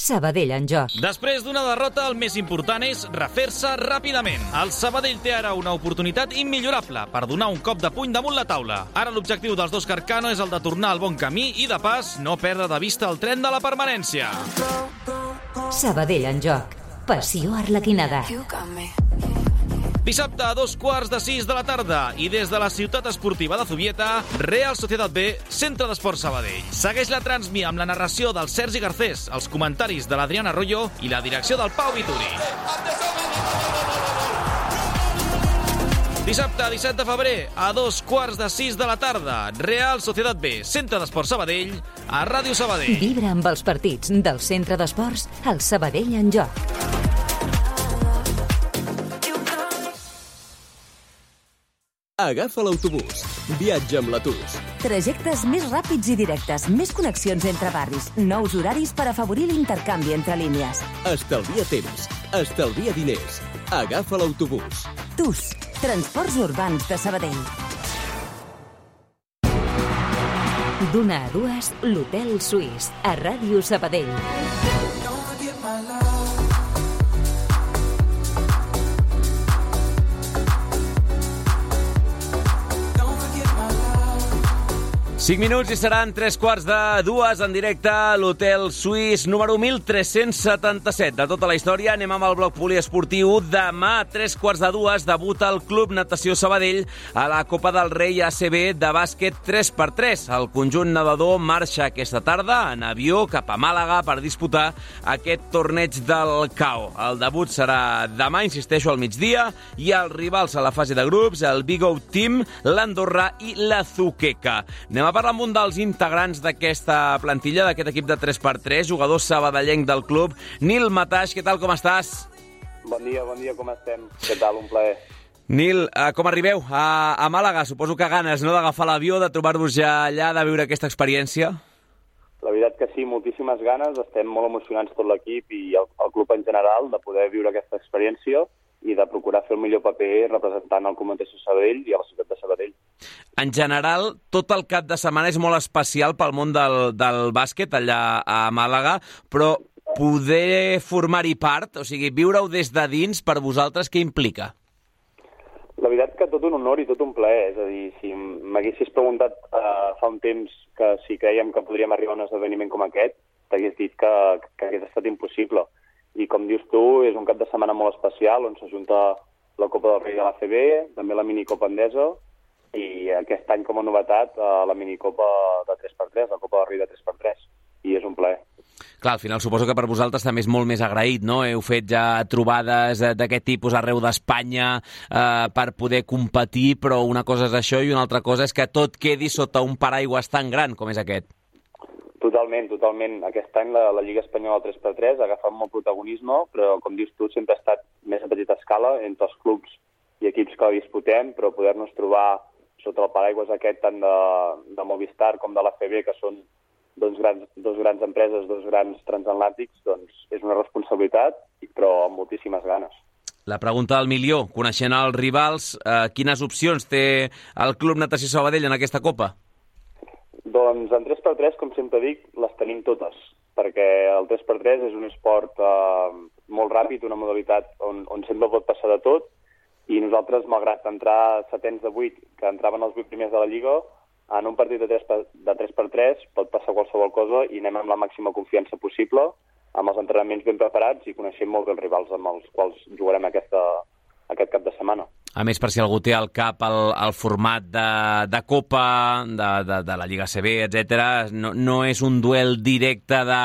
Sabadell en joc. Després d'una derrota, el més important és refer-se ràpidament. El Sabadell té ara una oportunitat immillorable per donar un cop de puny damunt la taula. Ara l'objectiu dels dos Carcano és el de tornar al bon camí i, de pas, no perdre de vista el tren de la permanència. Sabadell en joc. Passió arlequinada. Dissabte a dos quarts de sis de la tarda i des de la ciutat esportiva de Zubieta, Real Societat B, Centre d'Esport Sabadell. Segueix la transmi amb la narració del Sergi Garcés, els comentaris de l'Adriana Arroyo i la direcció del Pau Vituri. Dissabte, 17 de febrer, a dos quarts de sis de la tarda, Real Societat B, Centre d'Esport Sabadell, a Ràdio Sabadell. Vibra amb els partits del Centre d'Esports al Sabadell en joc. Agafa l'autobús. Viatja amb la TUS. Trajectes més ràpids i directes, més connexions entre barris, nous horaris per afavorir l'intercanvi entre línies. Estalvia temps. Estalvia diners. Agafa l'autobús. TUS, Transports Urbans de Sabadell. D'una a dues, l'Hotel Suís, a Ràdio Sabadell. Cinc minuts i seran tres quarts de dues en directe a l'Hotel Suís número 1377 de tota la història. Anem amb el bloc poliesportiu. Demà, a tres quarts de dues, debuta el Club Natació Sabadell a la Copa del Rei ACB de bàsquet 3x3. El conjunt nedador marxa aquesta tarda en avió cap a Màlaga per disputar aquest torneig del CAO. El debut serà demà, insisteixo, al migdia, i els rivals a la fase de grups, el Big O Team, l'Andorra i la Zuqueca. Anem a parlar amb un dels integrants d'aquesta plantilla, d'aquest equip de 3x3, jugador sabadellenc del club, Nil Mataix. Què tal, com estàs? Bon dia, bon dia, com estem? Què tal? Un plaer. Nil, eh, com arribeu a, a Màlaga? Suposo que ganes no, d'agafar l'avió, de trobar-vos ja allà, de viure aquesta experiència. La veritat que sí, moltíssimes ganes. Estem molt emocionats tot l'equip i el, el club en general de poder viure aquesta experiència i de procurar fer el millor paper representant el Natació Sabadell i a la ciutat de Sabadell. En general, tot el cap de setmana és molt especial pel món del, del bàsquet allà a Màlaga, però poder formar-hi part, o sigui, viure-ho des de dins, per vosaltres, què implica? La veritat que tot un honor i tot un plaer. És a dir, si m'haguessis preguntat uh, fa un temps que si creiem que podríem arribar a un esdeveniment com aquest, t'hagués dit que, que hagués estat impossible. I com dius tu, és un cap de setmana molt especial on s'ajunta la Copa del Rei de l'ACB, també la minicopa endesa, i aquest any com a novetat eh, la minicopa de 3x3, la Copa del Rei de 3x3, i és un plaer. Clar, al final suposo que per vosaltres també és molt més agraït, no? Heu fet ja trobades d'aquest tipus arreu d'Espanya eh, per poder competir, però una cosa és això i una altra cosa és que tot quedi sota un paraigües tan gran com és aquest. Totalment, totalment. Aquest any la, la Lliga Espanyola 3x3 ha agafat molt protagonisme, però com dius tu, sempre ha estat més a petita escala entre els clubs i equips que la disputem, però poder-nos trobar sota el paraigües aquest tant de, de Movistar com de la CB, que són dos grans, dos grans empreses, dos grans transatlàntics, doncs és una responsabilitat, però amb moltíssimes ganes. La pregunta del milió, coneixent els rivals, eh, quines opcions té el Club Natació Sabadell en aquesta Copa? Doncs en 3x3, com sempre dic, les tenim totes, perquè el 3x3 és un esport eh, molt ràpid, una modalitat on, on sempre pot passar de tot, i nosaltres, malgrat entrar setents de 8, que entraven els 8 primers de la Lliga, en un partit de 3 per, de 3x3 pot passar qualsevol cosa i anem amb la màxima confiança possible, amb els entrenaments ben preparats i coneixent molt bé els rivals amb els quals jugarem aquesta, aquest cap de setmana. A més, per si algú té al cap el, el format de, de Copa, de, de, de la Lliga CB, etc. No, no és un duel directe de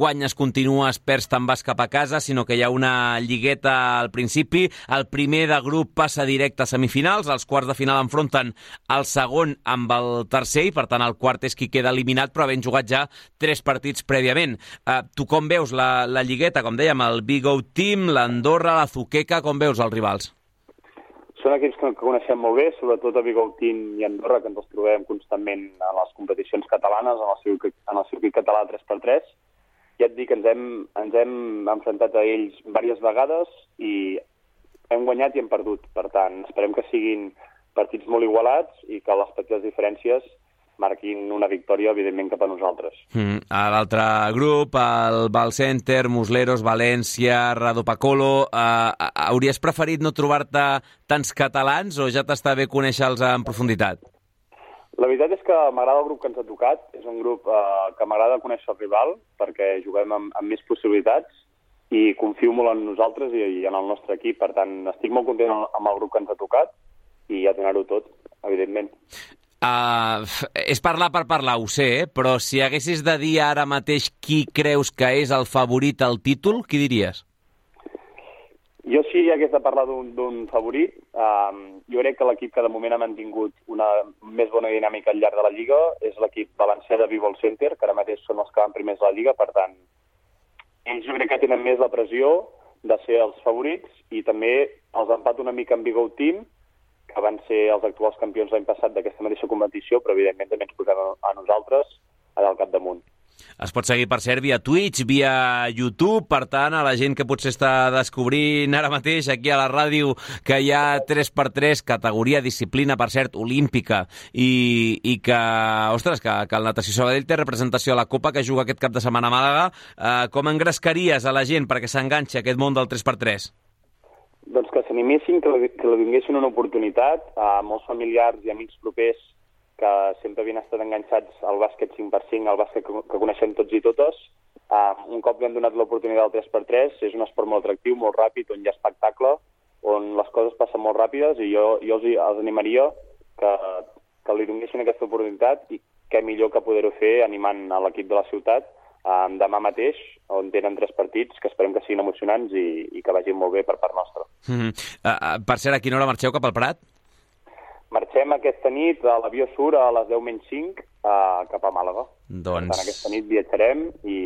guanyes, continues, perds, te'n vas cap a casa, sinó que hi ha una lligueta al principi. El primer de grup passa directe a semifinals, els quarts de final enfronten el segon amb el tercer, i per tant el quart és qui queda eliminat, però havent jugat ja tres partits prèviament. Uh, tu com veus la, la lligueta? Com dèiem, el Big O Team, l'Andorra, la Zuqueca, com veus els rivals? Són equips que, que coneixem molt bé, sobretot a Bigoutín i Andorra, que ens els trobem constantment en les competicions catalanes, en el circuit, en el circuit català 3x3. Ja et dic, ens hem, ens hem enfrontat a ells diverses vegades i hem guanyat i hem perdut. Per tant, esperem que siguin partits molt igualats i que les petites diferències marquin una victòria, evidentment, cap a nosaltres. Mm. A l'altre grup, el Val Center, Musleros, València, Radopacolo... Eh, hauries preferit no trobar-te tants catalans o ja t'està bé conèixer-los en profunditat? La veritat és que m'agrada el grup que ens ha tocat. És un grup eh, que m'agrada conèixer el rival perquè juguem amb, amb més possibilitats i confio molt en nosaltres i, i en el nostre equip. Per tant, estic molt content amb el grup que ens ha tocat i a donar-ho tot, evidentment. Uh, és parlar per parlar, ho sé, eh? però si haguessis de dir ara mateix qui creus que és el favorit al títol, qui diries? Jo si hagués de parlar d'un favorit, um, jo crec que l'equip que de moment ha mantingut una més bona dinàmica al llarg de la Lliga és l'equip valencià de Vivo Center, que ara mateix són els que van primers a la Lliga, per tant, ells jo crec que tenen més la pressió de ser els favorits i també els empat una mica amb Vigo Team, que van ser els actuals campions l'any passat d'aquesta mateixa competició, però evidentment també ens posem a nosaltres allà al capdamunt. Es pot seguir, per cert, via Twitch, via YouTube, per tant, a la gent que potser està descobrint ara mateix aquí a la ràdio que hi ha 3x3, categoria, disciplina, per cert, olímpica, i, i que, ostres, que, que el Natació Sabadell té representació a la Copa que juga aquest cap de setmana a Màlaga. Eh, com engrescaries a la gent perquè s'enganxi a aquest món del 3x3? Doncs que s'animessin, que, que li donessin una oportunitat a molts familiars i amics propers que sempre havien estat enganxats al bàsquet 5x5, al bàsquet que, que coneixem tots i totes. Uh, un cop li han donat l'oportunitat del 3x3, és un esport molt atractiu, molt ràpid, on hi ha espectacle, on les coses passen molt ràpides i jo, jo els, els animaria que, que li donessin aquesta oportunitat i què millor que poder-ho fer animant a l'equip de la ciutat um, demà mateix, on tenen tres partits que esperem que siguin emocionants i, i que vagin molt bé per part nostra. Mm -hmm. uh, uh, per cert, a quina hora marxeu cap al Prat? Marxem aquesta nit a l'avió Sur a les 10 menys 5 uh, cap a Màlaga. Doncs tant, aquesta nit viatjarem i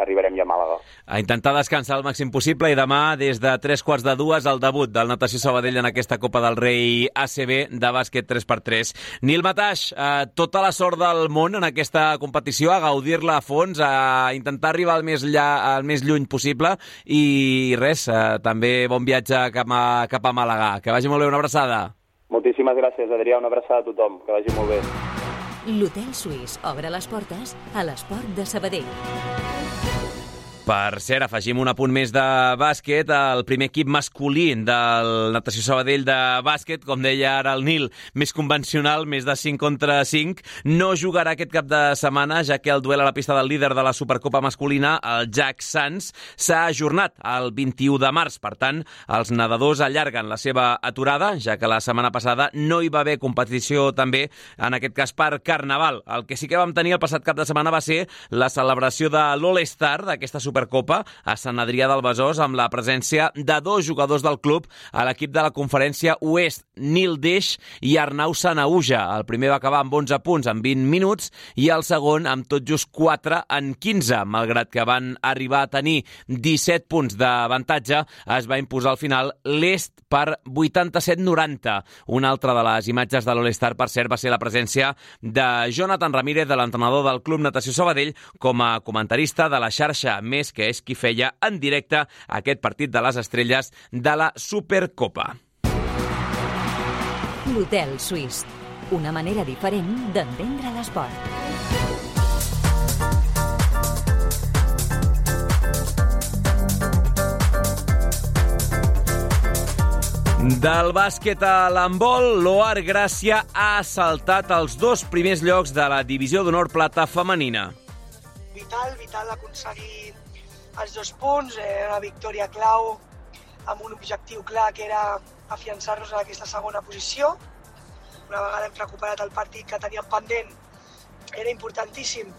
arribarem ja a Màlaga. a intentar descansar el màxim possible i demà, des de tres quarts de dues, el debut del Natació Sabadell en aquesta Copa del Rei ACB de bàsquet 3x3. Nil Mataix, eh, tota la sort del món en aquesta competició, a gaudir-la a fons, a intentar arribar al més, lla, al més lluny possible i res, eh, també bon viatge cap a, cap a Màlaga. Que vagi molt bé, una abraçada. Moltíssimes gràcies, Adrià. Una abraçada a tothom. Que vagi molt bé. L'Hotel Suís obre les portes a l'esport de Sabadell. Per cert, afegim un apunt més de bàsquet. El primer equip masculí del Natació Sabadell de bàsquet, com deia ara el Nil, més convencional, més de 5 contra 5, no jugarà aquest cap de setmana, ja que el duel a la pista del líder de la Supercopa masculina, el Jack Sanz, s'ha ajornat al 21 de març. Per tant, els nedadors allarguen la seva aturada, ja que la setmana passada no hi va haver competició també, en aquest cas per Carnaval. El que sí que vam tenir el passat cap de setmana va ser la celebració de l'All-Star, d'aquesta Supercopa, a Sant Adrià del Besòs, amb la presència de dos jugadors del club a l'equip de la conferència Oest, Nil Deix i Arnau Sanauja. El primer va acabar amb 11 punts en 20 minuts i el segon amb tot just 4 en 15. Malgrat que van arribar a tenir 17 punts d'avantatge, es va imposar al final l'Est per 87-90. Una altra de les imatges de l'All-Star, per cert, va ser la presència de Jonathan Ramírez, de l'entrenador del Club Natació Sabadell, com a comentarista de la xarxa Més, que és qui feia en directe aquest partit de les estrelles de la Supercopa. L'Hotel Suís. Una manera diferent d'entendre l'esport. Del bàsquet a l'handbol, l'Oar Gràcia ha saltat els dos primers llocs de la divisió d'honor plata femenina. vital, vital aconseguir els dos punts, eh, una victòria clau amb un objectiu clar que era afiançar-nos en aquesta segona posició. Una vegada hem recuperat el partit que teníem pendent, era importantíssim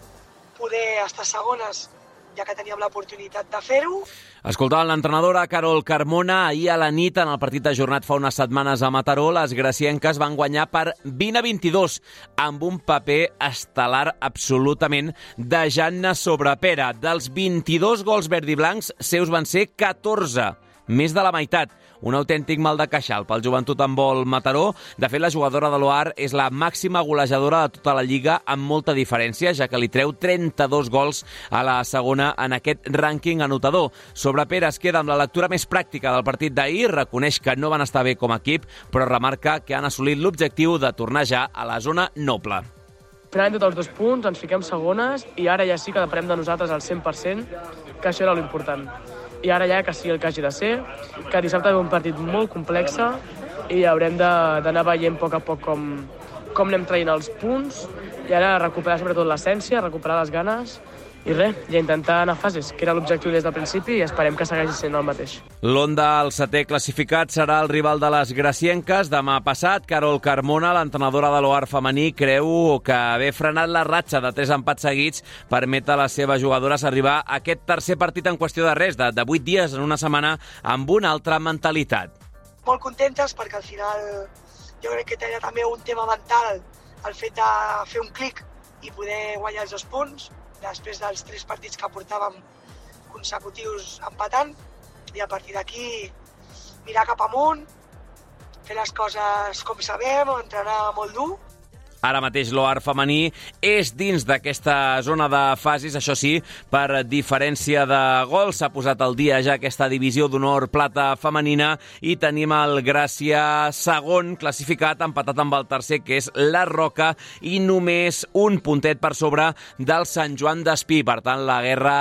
poder estar segones ja que teníem l'oportunitat de fer-ho. Escoltàvem l'entrenadora Carol Carmona. Ahir a la nit, en el partit ajornat fa unes setmanes a Mataró, les gracienques van guanyar per 20 a 22, amb un paper estel·lar absolutament de Janna Sobrepera. Dels 22 gols verd i blancs, seus van ser 14, més de la meitat. Un autèntic mal de queixal pel joventut en vol Mataró. De fet, la jugadora de l'OAR és la màxima golejadora de tota la Lliga amb molta diferència, ja que li treu 32 gols a la segona en aquest rànquing anotador. Sobre Pere es queda amb la lectura més pràctica del partit d'ahir, reconeix que no van estar bé com a equip, però remarca que han assolit l'objectiu de tornar ja a la zona noble. Finalment tots els dos punts, ens fiquem segones i ara ja sí que depenem de nosaltres al 100%, que això era l'important. I ara ja que sigui el que hagi de ser, que dissabte ve un partit molt complex i haurem d'anar veient a poc a poc com, com anem traient els punts i ara recuperar sobretot l'essència, recuperar les ganes i res, i intentar anar a fases, que era l'objectiu des del principi i esperem que segueixi sent el mateix. L'Onda, el setè classificat, serà el rival de les gracienques. Demà passat, Carol Carmona, l'entrenadora de l'OAR femení, creu que haver frenat la ratxa de tres empats seguits permet a les seves jugadores arribar a aquest tercer partit en qüestió de res, de, de 8 dies en una setmana, amb una altra mentalitat. molt contentes perquè al final jo crec que tenia també un tema mental el fet de fer un clic i poder guanyar els dos punts després dels tres partits que portàvem consecutius empatant i a partir d'aquí mirar cap amunt, fer les coses com sabem, entrenar molt dur Ara mateix l'OAR femení és dins d'aquesta zona de fases, això sí, per diferència de gols. S'ha posat al dia ja aquesta divisió d'honor plata femenina i tenim el Gràcia segon classificat, empatat amb el tercer, que és la Roca, i només un puntet per sobre del Sant Joan d'Espí. Per tant, la guerra,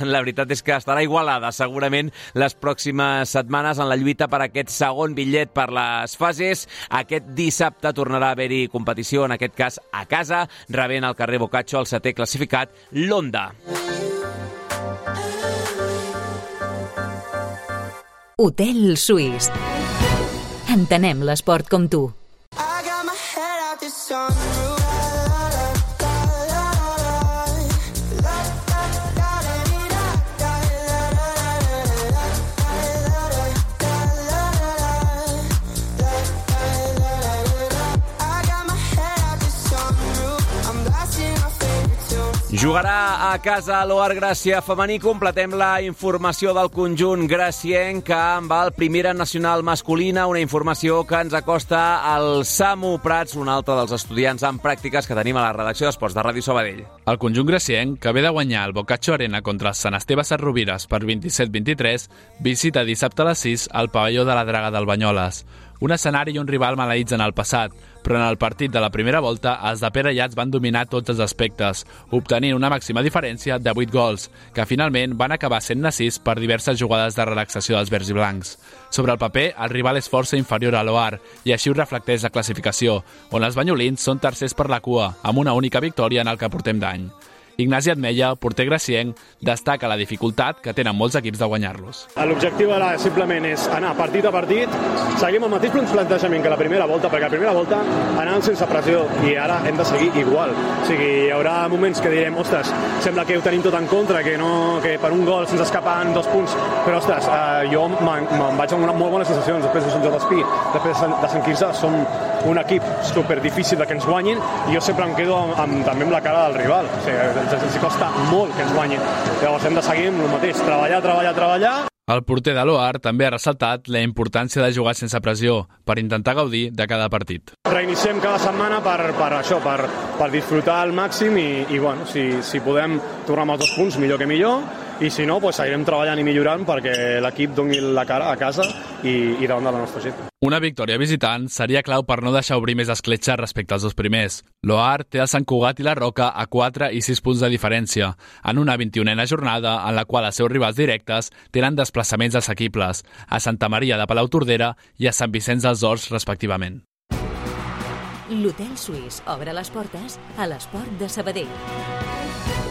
la veritat és que estarà igualada segurament les pròximes setmanes en la lluita per aquest segon bitllet per les fases. Aquest dissabte tornarà a haver-hi competició en aquest cas a casa, rebent al carrer Bocaccio el setè classificat, l'Onda. Hotel Suís. Entenem l'esport com tu. Jugarà a casa l'Oar Gràcia femení. Completem la informació del conjunt gracienc amb el Primera Nacional Masculina, una informació que ens acosta al Samu Prats, un altre dels estudiants en pràctiques que tenim a la redacció d'Esports de Ràdio Sabadell. El conjunt gracienc, que ve de guanyar el Bocaccio Arena contra el Sant Esteve Sarrovires per 27-23, visita dissabte a les 6 al pavelló de la Draga del Banyoles. Un escenari i un rival maleïts en el passat, però en el partit de la primera volta els de Pere Llats van dominar tots els aspectes, obtenint una màxima diferència de 8 gols, que finalment van acabar sent 6 per diverses jugades de relaxació dels verds i blancs. Sobre el paper, el rival és força inferior a l'OAR, i així ho reflecteix la classificació, on els banyolins són tercers per la cua, amb una única victòria en el que portem d'any. Ignasi Atmella, porter gracienc, destaca la dificultat que tenen molts equips de guanyar-los. L'objectiu ara simplement és anar partit a partit, seguim el mateix plantejament que la primera volta, perquè la primera volta anàvem sense pressió i ara hem de seguir igual. O sigui, hi haurà moments que direm, ostres, sembla que ho tenim tot en contra, que, no, que per un gol se'ns escapen dos punts, però ostres, eh, jo me'n me vaig amb una molt bones sensacions després de Sant Joan d'Espí, després de Sant Quirze, som un equip super difícil de que ens guanyin i jo sempre em quedo amb, amb, també amb la cara del rival. O sigui, ens, ens costa molt que ens guanyin. Llavors hem de seguir amb el mateix, treballar, treballar, treballar, El porter de l'OAR també ha ressaltat la importància de jugar sense pressió per intentar gaudir de cada partit. reiniciem cada setmana per, per això, per, per disfrutar al màxim i, i bueno, si, si podem tornar amb els dos punts, millor que millor, i si no, pues, seguirem treballant i millorant perquè l'equip doni la cara a casa i, i davant de la nostra gent. Una victòria visitant seria clau per no deixar obrir més escletxa respecte als dos primers. L'OAR té el Sant Cugat i la Roca a 4 i 6 punts de diferència, en una 21a jornada en la qual els seus rivals directes tenen desplaçaments assequibles, a Santa Maria de Palautordera i a Sant Vicenç dels Horts, respectivament. L'Hotel Suís obre les portes a l'esport de Sabadell.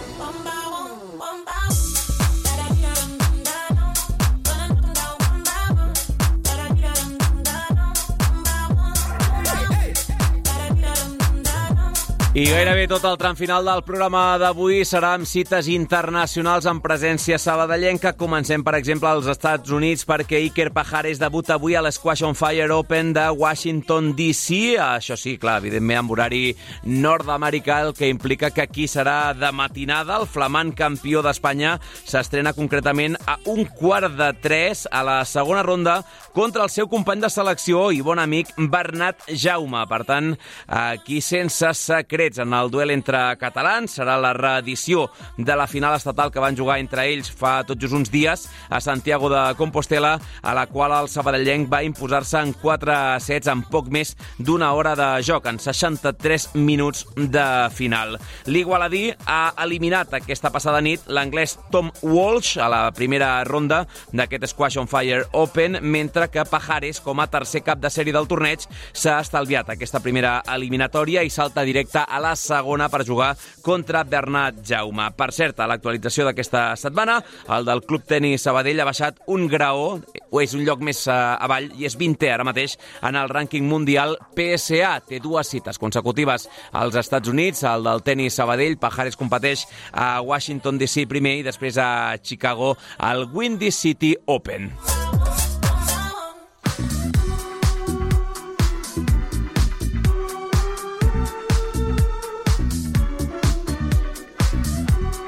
I gairebé tot el tram final del programa d'avui serà amb cites internacionals en presència sabadellenca. Comencem, per exemple, als Estats Units perquè Iker Pajares debuta avui a l'Squash on Fire Open de Washington DC. Això sí, clar, evidentment amb horari nord-americà, el que implica que aquí serà de matinada. El flamant campió d'Espanya s'estrena concretament a un quart de tres a la segona ronda contra el seu company de selecció i bon amic Bernat Jaume. Per tant, aquí sense secret secrets en el duel entre catalans. Serà la reedició de la final estatal que van jugar entre ells fa tot just uns dies a Santiago de Compostela, a la qual el sabadellenc va imposar-se en 4 sets en poc més d'una hora de joc, en 63 minuts de final. L'Igualadí ha eliminat aquesta passada nit l'anglès Tom Walsh a la primera ronda d'aquest Squash on Fire Open, mentre que Pajares, com a tercer cap de sèrie del torneig, s'ha estalviat aquesta primera eliminatòria i salta directe a la segona per jugar contra Bernat Jaume. Per cert, a l'actualització d'aquesta setmana, el del Club Tenis Sabadell ha baixat un graó, o és un lloc més eh, avall, i és 20è ara mateix en el rànquing mundial PSA. Té dues cites consecutives als Estats Units, el del tenis Sabadell, Pajares competeix a Washington DC primer i després a Chicago al Windy City Open.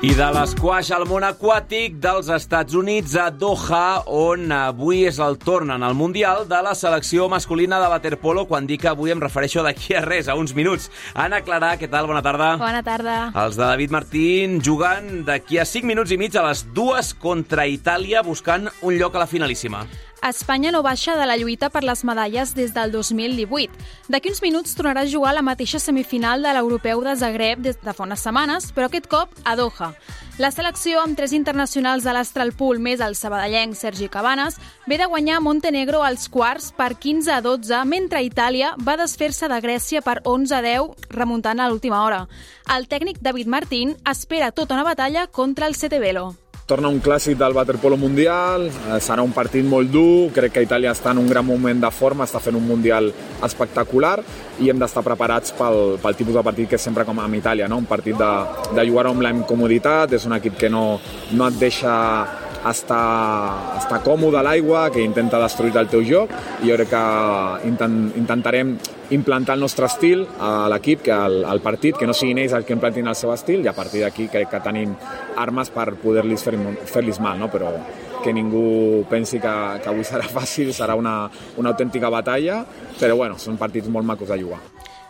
I de l'esquaix al món aquàtic dels Estats Units a Doha, on avui és el torn en el Mundial de la selecció masculina de waterpolo, quan dic que avui em refereixo d'aquí a res, a uns minuts. Anna Clarà, què tal? Bona tarda. Bona tarda. Els de David Martín jugant d'aquí a 5 minuts i mig a les dues contra Itàlia, buscant un lloc a la finalíssima. Espanya no baixa de la lluita per les medalles des del 2018. D'aquí uns minuts tornarà a jugar la mateixa semifinal de l'europeu de Zagreb des de fa unes setmanes, però aquest cop a Doha. La selecció, amb tres internacionals de l'Astral Pool més el sabadellenc Sergi Cabanes, ve de guanyar Montenegro als quarts per 15 a 12, mentre Itàlia va desfer-se de Grècia per 11 a 10, remuntant a l'última hora. El tècnic David Martín espera tota una batalla contra el Setevelo. Torna un clàssic del waterpolo mundial, eh, serà un partit molt dur, crec que Itàlia està en un gran moment de forma, està fent un mundial espectacular i hem d'estar preparats pel, pel tipus de partit que és sempre com amb Itàlia, no? un partit de, de jugar amb la incomoditat, és un equip que no, no et deixa estar, estar còmode a l'aigua, que intenta destruir el teu joc i jo crec que intent, intentarem implantar el nostre estil a l'equip, que al, al partit, que no siguin ells els que implantin el seu estil i a partir d'aquí crec que tenim armes per poder-los fer-los fer mal, no? però que ningú pensi que, que avui serà fàcil, serà una, una autèntica batalla, però bueno, són partits molt macos de jugar.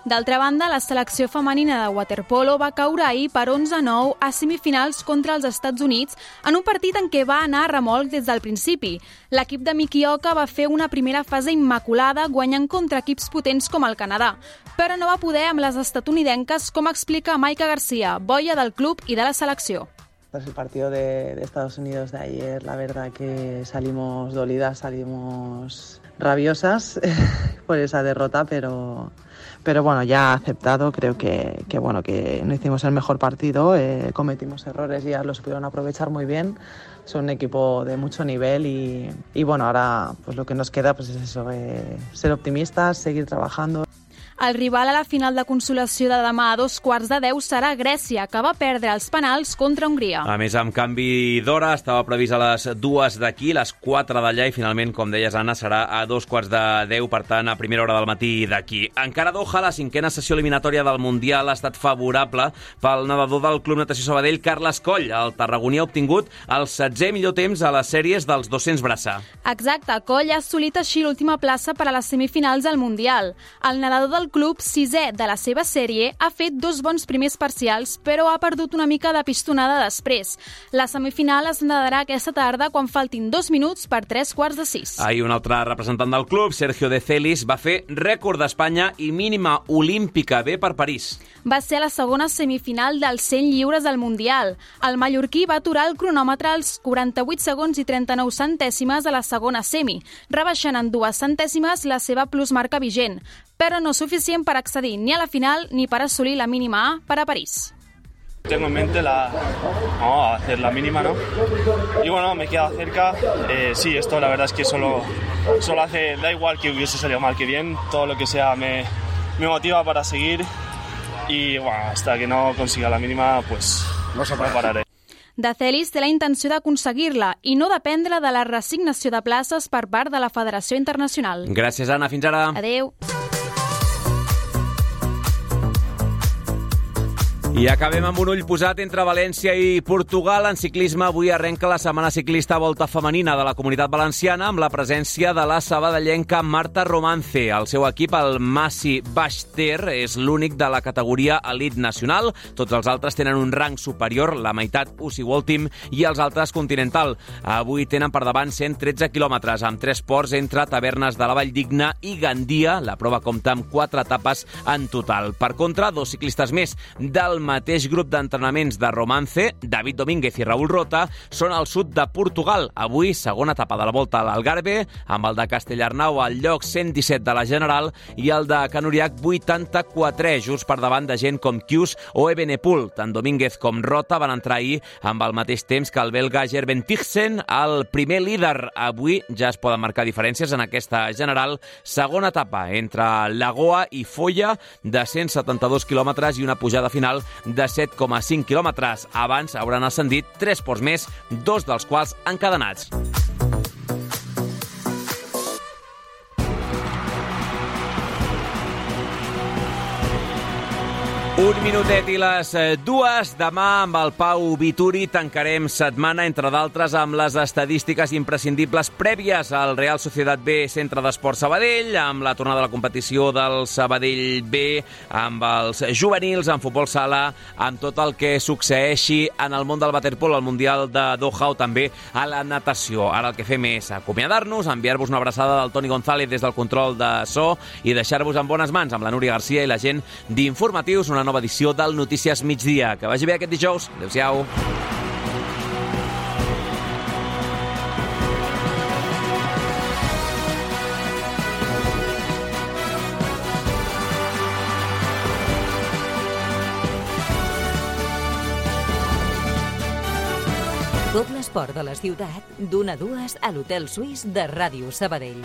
D'altra banda, la selecció femenina de waterpolo va caure ahir per 11-9 a semifinals contra els Estats Units en un partit en què va anar a remolc des del principi. L'equip de Mikioka va fer una primera fase immaculada guanyant contra equips potents com el Canadà, però no va poder amb les estatunidenques, com explica Maika García, boia del club i de la selecció. Tras el partido de, de, Estados Unidos de ayer, la verdad que salimos dolidas, salimos rabiosas por esa derrota, pero, pero bueno, ya aceptado, creo que, que, bueno, que no hicimos el mejor partido, eh, cometimos errores y ya los pudieron aprovechar muy bien. Son un equipo de mucho nivel y, y bueno, ahora pues lo que nos queda pues es eso, eh, ser optimistas, seguir trabajando. El rival a la final de consolació de demà a dos quarts de deu serà Grècia, que va perdre els penals contra Hongria. A més, amb canvi d'hora, estava previst a les dues d'aquí, les quatre d'allà, i finalment, com deies, Anna, serà a dos quarts de deu, per tant, a primera hora del matí d'aquí. Encara Doha, la cinquena sessió eliminatòria del Mundial ha estat favorable pel nedador del Club Natació Sabadell, Carles Coll. El tarragoní ha obtingut el 16è millor temps a les sèries dels 200 braça. Exacte, Coll ha assolit així l'última plaça per a les semifinals al Mundial. El nedador del club, sisè de la seva sèrie, ha fet dos bons primers parcials, però ha perdut una mica de pistonada després. La semifinal es nedarà aquesta tarda quan faltin dos minuts per tres quarts de sis. Ahir un altre representant del club, Sergio de Celis, va fer rècord d'Espanya i mínima olímpica B per París. Va ser la segona semifinal dels 100 lliures del Mundial. El mallorquí va aturar el cronòmetre als 48 segons i 39 centèsimes a la segona semi, rebaixant en dues centèsimes la seva plusmarca vigent però no suficient per accedir ni a la final ni para assolir la mínima A para París. Tengo en mente la, no, hacer la mínima, ¿no? Y bueno, me he quedado cerca. Eh, sí, esto la verdad es que solo, solo hace, da igual que hubiese salido mal que bien, todo lo que sea me, me motiva para seguir y bueno, hasta que no consiga la mínima, pues no, no pararé. De Celis té la intenció d'aconseguir-la i no dependre de la resignació de places per part de la Federació Internacional. Gràcies, Anna. Fins ara. Adeu. I acabem amb un ull posat entre València i Portugal. En ciclisme avui arrenca la setmana ciclista Volta Femenina de la Comunitat Valenciana amb la presència de la sabadellenca Marta Romance. El seu equip, el Massi Bachter, és l'únic de la categoria elit nacional. Tots els altres tenen un rang superior, la meitat UCI World Team i els altres Continental. Avui tenen per davant 113 quilòmetres amb tres ports entre Tavernes de la Valldigna i Gandia. La prova compta amb quatre etapes en total. Per contra, dos ciclistes més del mateix grup d'entrenaments de Romance, David Domínguez i Raúl Rota, són al sud de Portugal. Avui, segona etapa de la volta a l'Algarve, amb el de Castellarnau al lloc 117 de la General i el de Canuriac 84, just per davant de gent com Kius o Ebenepul. Tant Domínguez com Rota van entrar ahir amb el mateix temps que el belga Gerben Tixen, el primer líder. Avui ja es poden marcar diferències en aquesta General. Segona etapa entre Lagoa i Folla de 172 quilòmetres i una pujada final de 7,5 quilòmetres. Abans hauran ascendit tres ports més, dos dels quals encadenats. Un minutet i les eh, dues. Demà amb el Pau Vituri tancarem setmana, entre d'altres, amb les estadístiques imprescindibles prèvies al Real Societat B Centre d'Esport Sabadell, amb la tornada a la competició del Sabadell B, amb els juvenils, en futbol sala, amb tot el que succeeixi en el món del waterpolo, al Mundial de Doha o també a la natació. Ara el que fem és acomiadar-nos, enviar-vos una abraçada del Toni González des del control de so i deixar-vos en bones mans amb la Núria Garcia i la gent d'informatius, una nova edició del Notícies Migdia. Que vagi bé aquest dijous. Adéu-siau. Tot l'esport de la ciutat, d'una a dues a l'Hotel Suís de Ràdio Sabadell.